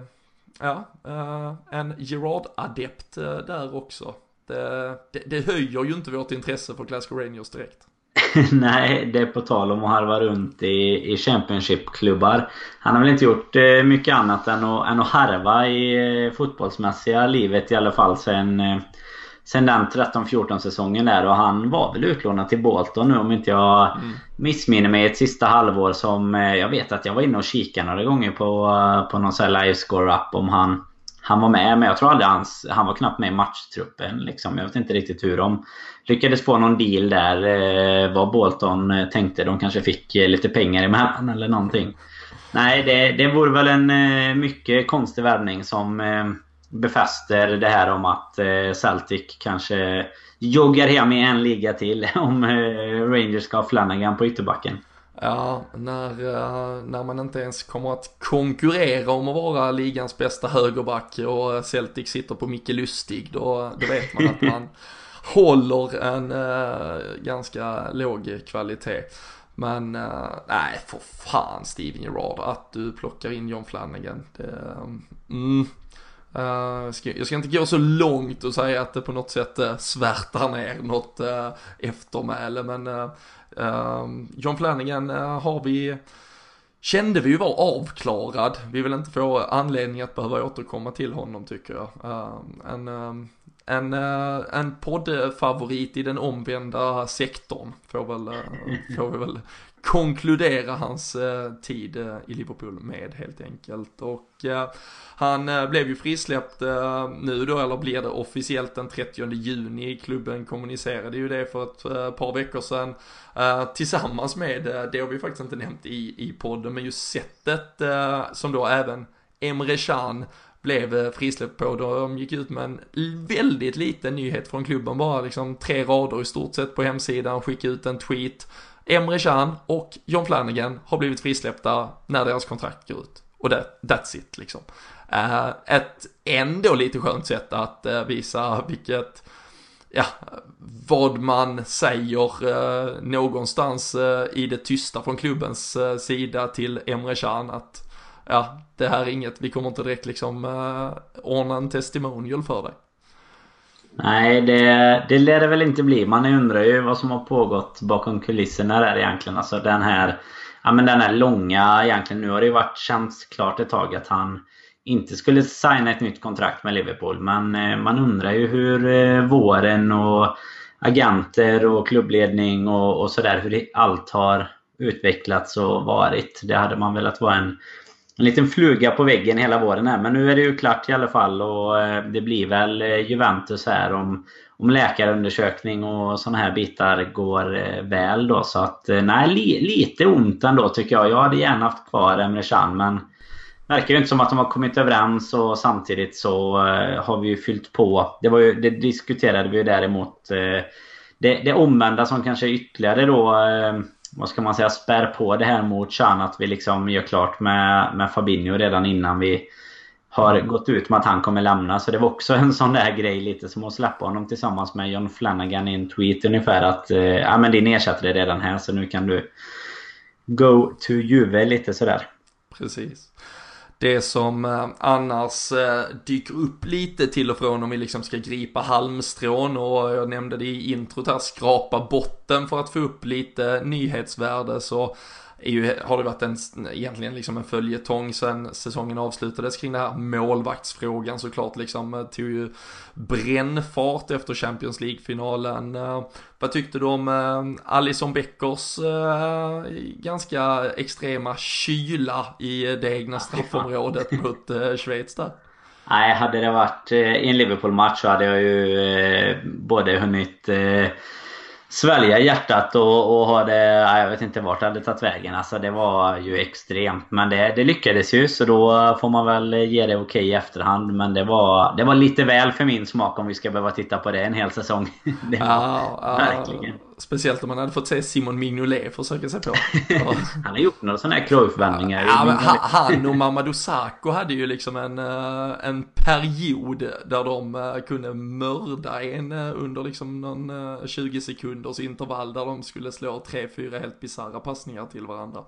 ja, eh, en Gerard-adept eh, där också. Det, det, det höjer ju inte vårt intresse för Glasgow Rangers direkt. Nej, det är på tal om att harva runt i, i Championship-klubbar. Han har väl inte gjort eh, mycket annat än att, än att harva i fotbollsmässiga livet i alla fall sen, sen den 13-14 säsongen där. Och han var väl utlånad till Bolton nu om inte jag mm. missminner mig ett sista halvår som... Jag vet att jag var inne och kikade några gånger på, på någon sån här live score-up om han han var med, men jag tror aldrig hans, han var knappt med i matchtruppen. Liksom. Jag vet inte riktigt hur de lyckades få någon deal där. Eh, vad Bolton eh, tänkte. De kanske fick eh, lite pengar emellan eller någonting. Nej, det, det vore väl en eh, mycket konstig värvning som eh, befäster det här om att eh, Celtic kanske joggar hem i en liga till om eh, Rangers ska ha Flanagan på ytterbacken. Ja, när, uh, när man inte ens kommer att konkurrera om att vara ligans bästa högerback och Celtic sitter på Micke Lustig, då, då vet man att man håller en uh, ganska låg kvalitet. Men uh, nej, för fan Steven Gerrard, att du plockar in John Flanagan. Det, mm, Uh, ska, jag ska inte gå så långt och säga att det på något sätt uh, svärtar ner något uh, eftermäle men uh, John Flanagan har vi kände vi ju var avklarad. Vi vill inte få anledning att behöva återkomma till honom tycker jag. Ehm, en, ehm, en, eh, en poddfavorit i den omvända sektorn får, väl, eh, får vi väl konkludera hans tid i Liverpool med helt enkelt. Och han blev ju frisläppt nu då, eller blir det officiellt den 30 juni. Klubben kommunicerade ju det för ett par veckor sedan. Tillsammans med, det har vi faktiskt inte nämnt i, i podden, men just sättet som då även Emre Can blev eh, frisläppt på. De gick ut med en väldigt liten nyhet från klubben, bara liksom tre rader i stort sett på hemsidan, skickade ut en tweet. Emre Can och John Flanagan har blivit frisläppta när deras kontrakt går ut. Och that, that's it liksom. Eh, ett ändå lite skönt sätt att eh, visa vilket ja, vad man säger uh, någonstans i det tysta från klubbens sida till Emre Can att ja, det här är inget, vi kommer inte direkt liksom eh, ordna en testimonial för dig. Nej, det, det lär det väl inte bli. Man undrar ju vad som har pågått bakom kulisserna där egentligen. Alltså den här, ja, men den här långa egentligen. Nu har det ju varit känts klart ett tag att han inte skulle signa ett nytt kontrakt med Liverpool. Men eh, man undrar ju hur eh, våren och agenter och klubbledning och, och sådär, hur allt har utvecklats och varit. Det hade man velat vara en, en liten fluga på väggen hela våren här. Men nu är det ju klart i alla fall och eh, det blir väl eh, Juventus här om, om läkarundersökning och sådana här bitar går eh, väl då. Så att nej, li, lite ont ändå tycker jag. Jag hade gärna haft kvar Emre Can men verkar ju inte som att de har kommit överens och samtidigt så har vi ju fyllt på. Det, var ju, det diskuterade vi ju däremot. Det, det omvända som kanske ytterligare då, vad ska man säga, spär på det här mot Chan. Att vi liksom gör klart med, med Fabinho redan innan vi har gått ut med att han kommer lämna. Så det var också en sån där grej lite som att släppa honom tillsammans med John Flanagan i en tweet ungefär att eh, ja men din ersättare är redan här så nu kan du go to Juve lite sådär. Precis det som eh, annars eh, dyker upp lite till och från om vi liksom ska gripa halmstrån och jag nämnde det i introt här, skrapa botten för att få upp lite nyhetsvärde så är ju, har det varit en, egentligen liksom en följetong sen säsongen avslutades kring den här målvaktsfrågan såklart liksom eh, tog ju brännfart efter Champions League-finalen. Eh, vad tyckte du om eh, Alison Beckers ganska extrema kyla i det egna straffområdet mot Schweiz där? Nej, hade det varit i en Liverpool-match så hade jag ju både hunnit svälja hjärtat och, och ha det... Jag vet inte vart det hade tagit vägen. Alltså det var ju extremt. Men det, det lyckades ju så då får man väl ge det okej okay i efterhand. Men det var, det var lite väl för min smak om vi ska behöva titta på det en hel säsong. det var, ja, verkligen. Speciellt om man hade fått se Simon Mignolet försöka sig på. han har gjort några sådana här Cruyff-vändningar. Ja, han och Mamadou Sakho hade ju liksom en, eh, en period där de eh, kunde mörda en eh, under liksom någon 20 sekunders intervall där de skulle slå tre, fyra helt bisarra passningar till varandra.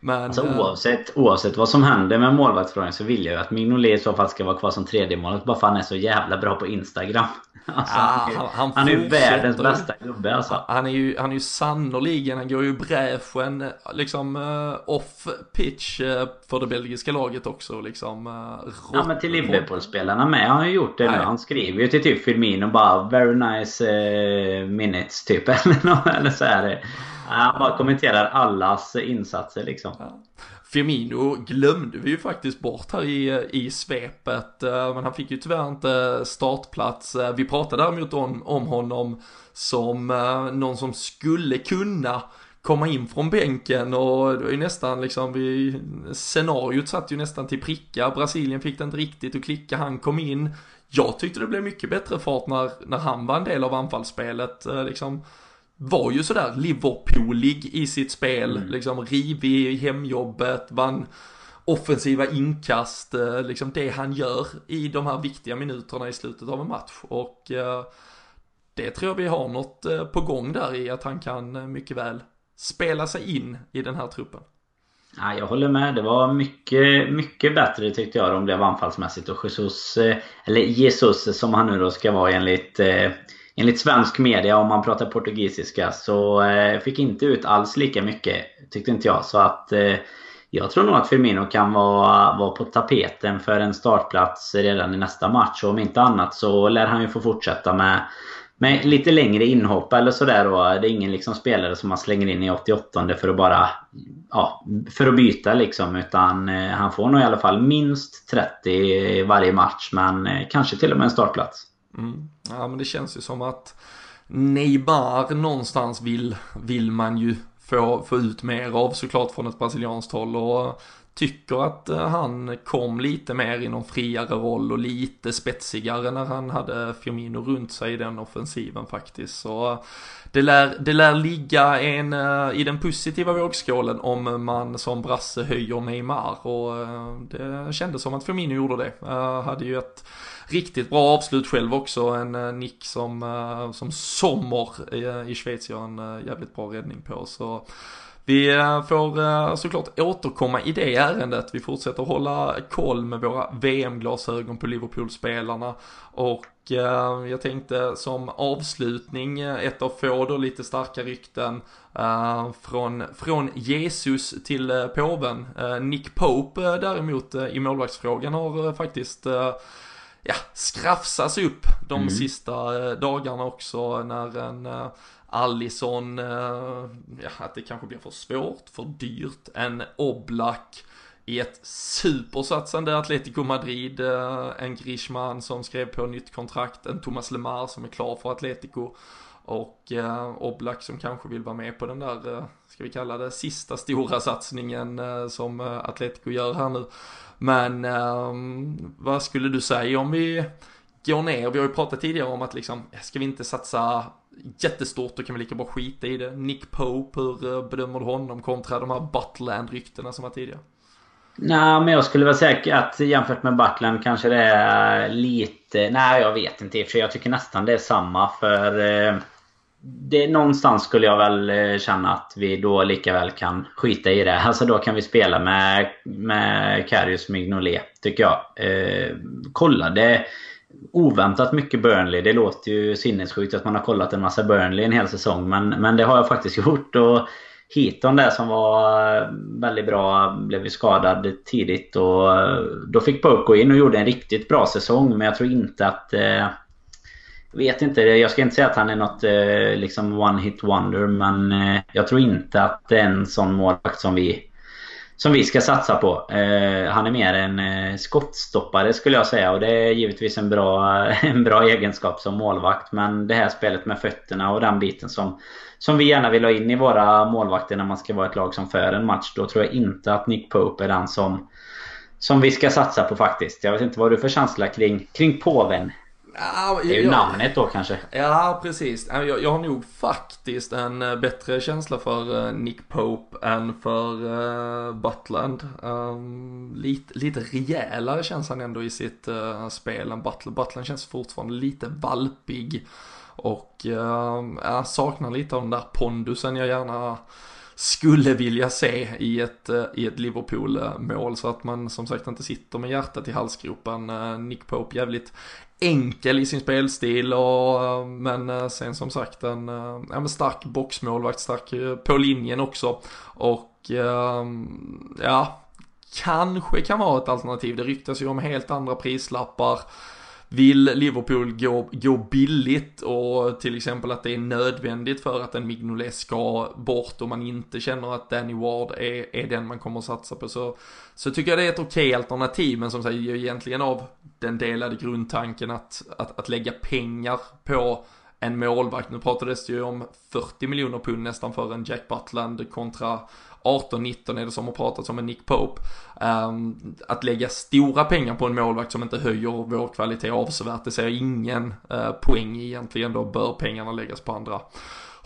Men, alltså, oavsett, oavsett vad som händer med målvaktsfrågan så vill jag ju att Mignolet i så fall ska vara kvar som tredje målet bara för att han är så jävla bra på Instagram. Alltså, han, han, han, är ju världens bästa gubbe alltså. Han är ju, han är ju sannoliken, han går ju bräschen liksom uh, off pitch uh, för det belgiska laget också liksom. Uh, ja men till Liverpool-spelarna med han har ju gjort det nu. Han skriver ju till typ Firmino bara 'Very nice minutes' typ eller, eller så är han bara kommenterar allas insatser liksom. Ja. Firmino glömde vi ju faktiskt bort här i, i svepet, eh, men han fick ju tyvärr inte startplats. Eh, vi pratade däremot om, om honom som eh, någon som skulle kunna komma in från bänken och det var ju nästan liksom, vi, scenariot satt ju nästan till pricka. Brasilien fick det inte riktigt att klicka, han kom in. Jag tyckte det blev mycket bättre fart när, när han var en del av anfallsspelet. Liksom, var ju sådär Liverpoolig i sitt spel, mm. liksom rivig i hemjobbet, vann offensiva inkast, eh, liksom det han gör i de här viktiga minuterna i slutet av en match. Och eh, det tror jag vi har något eh, på gång där i att han kan mycket väl spela sig in i den här truppen. Ja, jag håller med. Det var mycket, mycket bättre tyckte jag de blev anfallsmässigt och Jesus, eller Jesus som han nu då ska vara enligt enligt svensk media, om man pratar portugisiska, så eh, fick inte ut alls lika mycket. Tyckte inte jag. Så att eh, jag tror nog att Firmino kan vara, vara på tapeten för en startplats redan i nästa match. Och om inte annat så lär han ju få fortsätta med, med lite längre inhopp eller sådär. Det är ingen liksom spelare som man slänger in i 88 för att bara ja, för att byta liksom. Utan eh, han får nog i alla fall minst 30 varje match. Men eh, kanske till och med en startplats. Mm. Ja men det känns ju som att Neymar någonstans vill, vill man ju få, få ut mer av såklart från ett brasilianskt håll och tycker att eh, han kom lite mer i någon friare roll och lite spetsigare när han hade Firmino runt sig i den offensiven faktiskt. Så eh, det lär, det lär ligga en, eh, i den positiva vågskålen om man som brasse höjer Neymar och det kändes som att Firmino gjorde det. Hade ju ett riktigt bra avslut själv också. En nick som, som Sommer i Schweiz gör en jävligt bra räddning på. Så vi får såklart återkomma i det ärendet. Vi fortsätter hålla koll med våra VM-glasögon på Liverpool-spelarna. Och jag tänkte som avslutning, ett av få då lite starka rykten från, från Jesus till påven. Nick Pope däremot i målvaktsfrågan har faktiskt ja, skrafsas upp de mm. sista dagarna också när en Allison, eh, ja, att det kanske blir för svårt, för dyrt, en Oblak i ett supersatsande Atletico Madrid, eh, en Grishman som skrev på nytt kontrakt, en Thomas Lemar som är klar för Atletico och eh, Oblak som kanske vill vara med på den där, eh, ska vi kalla det, sista stora satsningen eh, som eh, Atletico gör här nu. Men eh, vad skulle du säga om vi går ner? Vi har ju pratat tidigare om att liksom, ska vi inte satsa jättestort, då kan vi lika bra skita i det. Nick Pope, hur eh, bedömer du honom kontra de här Butland-ryktena som var tidigare? Nej, men jag skulle väl säga att jämfört med Butland kanske det är lite... Nej, jag vet inte i och för sig. Jag tycker nästan det är samma för... Eh, det, någonstans skulle jag väl eh, känna att vi då lika väl kan skita i det. Alltså då kan vi spela med, med Karius Mignolet, tycker jag. Eh, kollade oväntat mycket Burnley. Det låter ju sinnessjukt att man har kollat en massa Burnley en hel säsong. Men, men det har jag faktiskt gjort. Och Heaton där som var eh, väldigt bra blev ju skadad tidigt. Och eh, då fick Pope gå in och gjorde en riktigt bra säsong. Men jag tror inte att... Eh, vet inte. Jag ska inte säga att han är något eh, liksom one hit wonder. Men eh, jag tror inte att det är en sån målvakt som vi, som vi ska satsa på. Eh, han är mer en eh, skottstoppare skulle jag säga. Och det är givetvis en bra, en bra egenskap som målvakt. Men det här spelet med fötterna och den biten som, som vi gärna vill ha in i våra målvakter när man ska vara ett lag som för en match. Då tror jag inte att Nick Pope är den som, som vi ska satsa på faktiskt. Jag vet inte vad du för känsla kring, kring påven? Ja, det är ju jag, namnet då kanske. Ja, precis. Jag, jag har nog faktiskt en eh, bättre känsla för eh, Nick Pope än för uh, Butland. Um, lite, lite rejälare känns han ändå i sitt uh, spel än Butland. Butland känns fortfarande lite valpig. Och uh, jag saknar lite av den där pondusen jag gärna skulle vilja se i ett, i ett Liverpool-mål så att man som sagt inte sitter med hjärtat i halsgropen. Nick Pope jävligt enkel i sin spelstil och men eh, sen som sagt en eh, ja, stark boxmålvakt, stark eh, på linjen också och ehm, ja, kanske kan vara ett alternativ. Det ryktas ju om helt andra prislappar vill Liverpool gå, gå billigt och till exempel att det är nödvändigt för att en Mignolet ska bort och man inte känner att Danny Ward är, är den man kommer att satsa på så, så tycker jag det är ett okej alternativ. Men som säger egentligen av den delade grundtanken att, att, att lägga pengar på en målvakt. Nu pratades det ju om 40 miljoner pund nästan för en Jack Butland kontra 18-19 är det som har pratats om en Nick Pope. Um, att lägga stora pengar på en målvakt som inte höjer vår kvalitet avsevärt, det ser jag ingen uh, poäng i egentligen. Då bör pengarna läggas på andra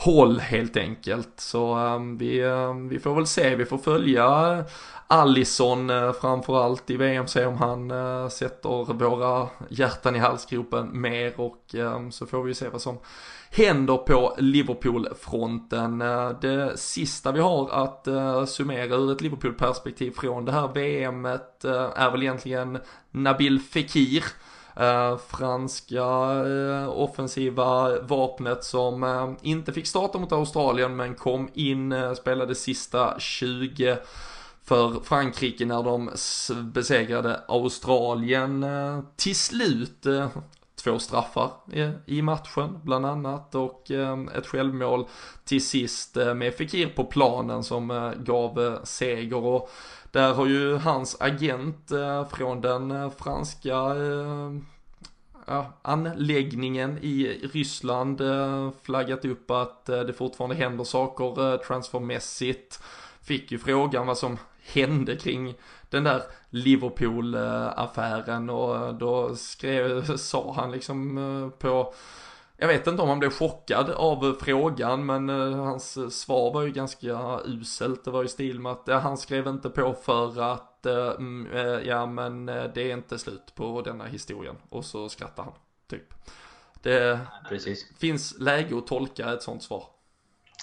håll helt enkelt. Så ehm, vi, ehm, vi får väl se, vi får följa Allison eh, framförallt i VM, se om han eh, sätter våra hjärtan i halsgropen mer och ehm, så får vi se vad som händer på Liverpool-fronten. Eh, det sista vi har att summera ur ett Liverpool-perspektiv från det här VMet är väl egentligen Nabil Fekir. Eh, franska eh, offensiva vapnet som eh, inte fick starta mot Australien men kom in, spelade sista 20 för Frankrike när de besegrade Australien. Till slut två straffar i matchen bland annat och ett självmål till sist med Fekir på planen som gav seger. Och där har ju hans agent eh, från den eh, franska eh, anläggningen i Ryssland flaggat upp att det fortfarande händer saker transfermässigt. Fick ju frågan vad som hände kring den där Liverpool-affären och då skrev, sa han liksom på jag vet inte om han blev chockad av frågan men uh, hans svar var ju ganska uselt. Det var ju stil med att han skrev inte på för att ja men det är inte slut på denna historien. Och så skrattar han, typ. Det Precis. finns läge att tolka ett sånt svar.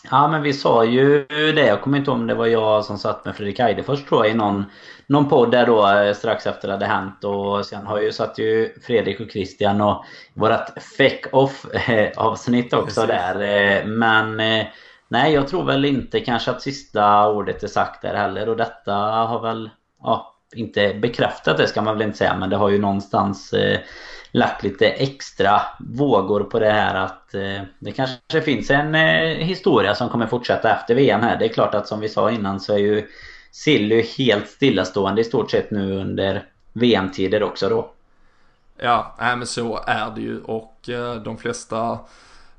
Ja men vi sa ju det. Jag kommer inte ihåg om det var jag som satt med Fredrik Eidefors tror jag i någon, någon podd där då eh, strax efter det hade hänt. Och sen har ju satt ju Fredrik och Christian och vårat feck off eh, avsnitt också Precis. där. Men nej jag tror väl inte kanske att sista ordet är sagt där heller. Och detta har väl ja, inte bekräftat det ska man väl inte säga. Men det har ju någonstans lagt lite extra vågor på det här att eh, det kanske finns en eh, historia som kommer fortsätta efter VM här. Det är klart att som vi sa innan så är ju Silly helt stillastående i stort sett nu under VM-tider också då. Ja, äh, men så är det ju och eh, de flesta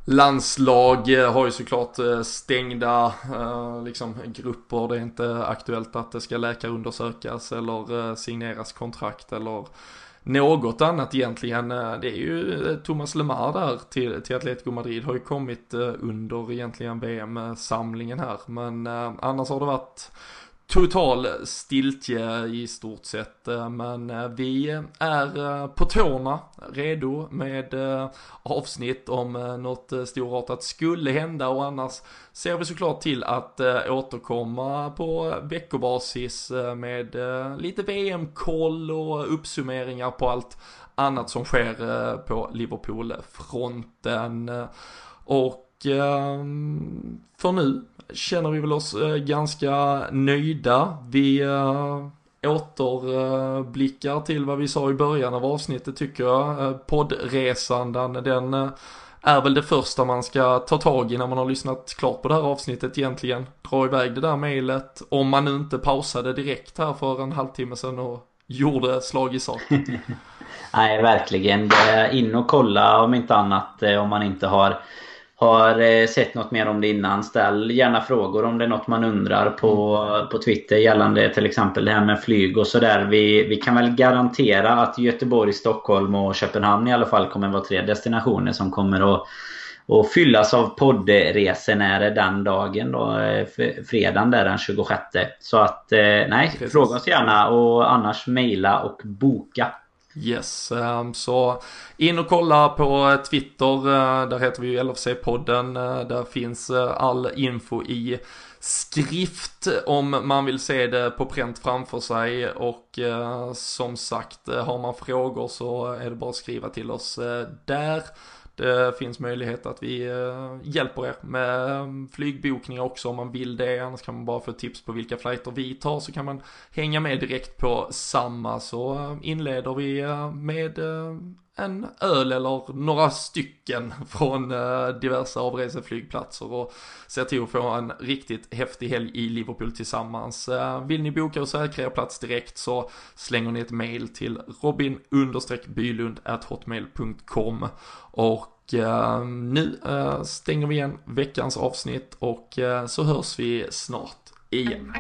landslag eh, har ju såklart eh, stängda eh, liksom, grupper. Det är inte aktuellt att det ska läkarundersökas eller eh, signeras kontrakt eller något annat egentligen. Eh, det är ju eh, Thomas Lemar där till, till Atletico Madrid har ju kommit eh, under egentligen VM-samlingen här. Men annars har det varit total stiltje i stort sett. Eh, men eh, vi är eh, på tårna redo med avsnitt om något storartat skulle hända och annars ser vi såklart till att återkomma på veckobasis med lite VM-koll och uppsummeringar på allt annat som sker på Liverpool-fronten. Och ehm, för nu känner vi väl oss eh, ganska nöjda. Vi eh, återblickar eh, till vad vi sa i början av avsnittet tycker jag. Poddresan, den, den är väl det första man ska ta tag i när man har lyssnat klart på det här avsnittet egentligen. Dra iväg det där mejlet, om man nu inte pausade direkt här för en halvtimme sedan och gjorde slag i sak. Nej, verkligen. In och kolla om inte annat om man inte har har eh, sett något mer om det innan, ställ gärna frågor om det är något man undrar på, på Twitter gällande till exempel det här med flyg och sådär. Vi, vi kan väl garantera att Göteborg, Stockholm och Köpenhamn i alla fall kommer vara tre destinationer som kommer att och fyllas av poddresenärer den dagen då, eh, fredagen där den 26. Så att eh, nej, Precis. fråga oss gärna och annars mejla och boka. Yes, um, så in och kolla på eh, Twitter, eh, där heter vi ju LFC-podden, eh, där finns all info i skrift om man vill se det på pränt framför sig och som sagt har man frågor så är det bara att skriva till oss där. Det finns möjlighet att vi eh, hjälper er med mm, flygbokningar också om man vill det. Annars kan man bara få tips på vilka flighter vi tar så kan man hänga med direkt på samma. Så eh, inleder vi eh, med en öl eller några stycken från eh, diverse avreseflygplatser och ser till att få en riktigt häftig helg i Liverpool tillsammans. Eh, vill ni boka och säkra er plats direkt så slänger ni ett mail till robin bylund hotmail.com och eh, nu stänger vi igen veckans avsnitt och så hörs vi snart igen.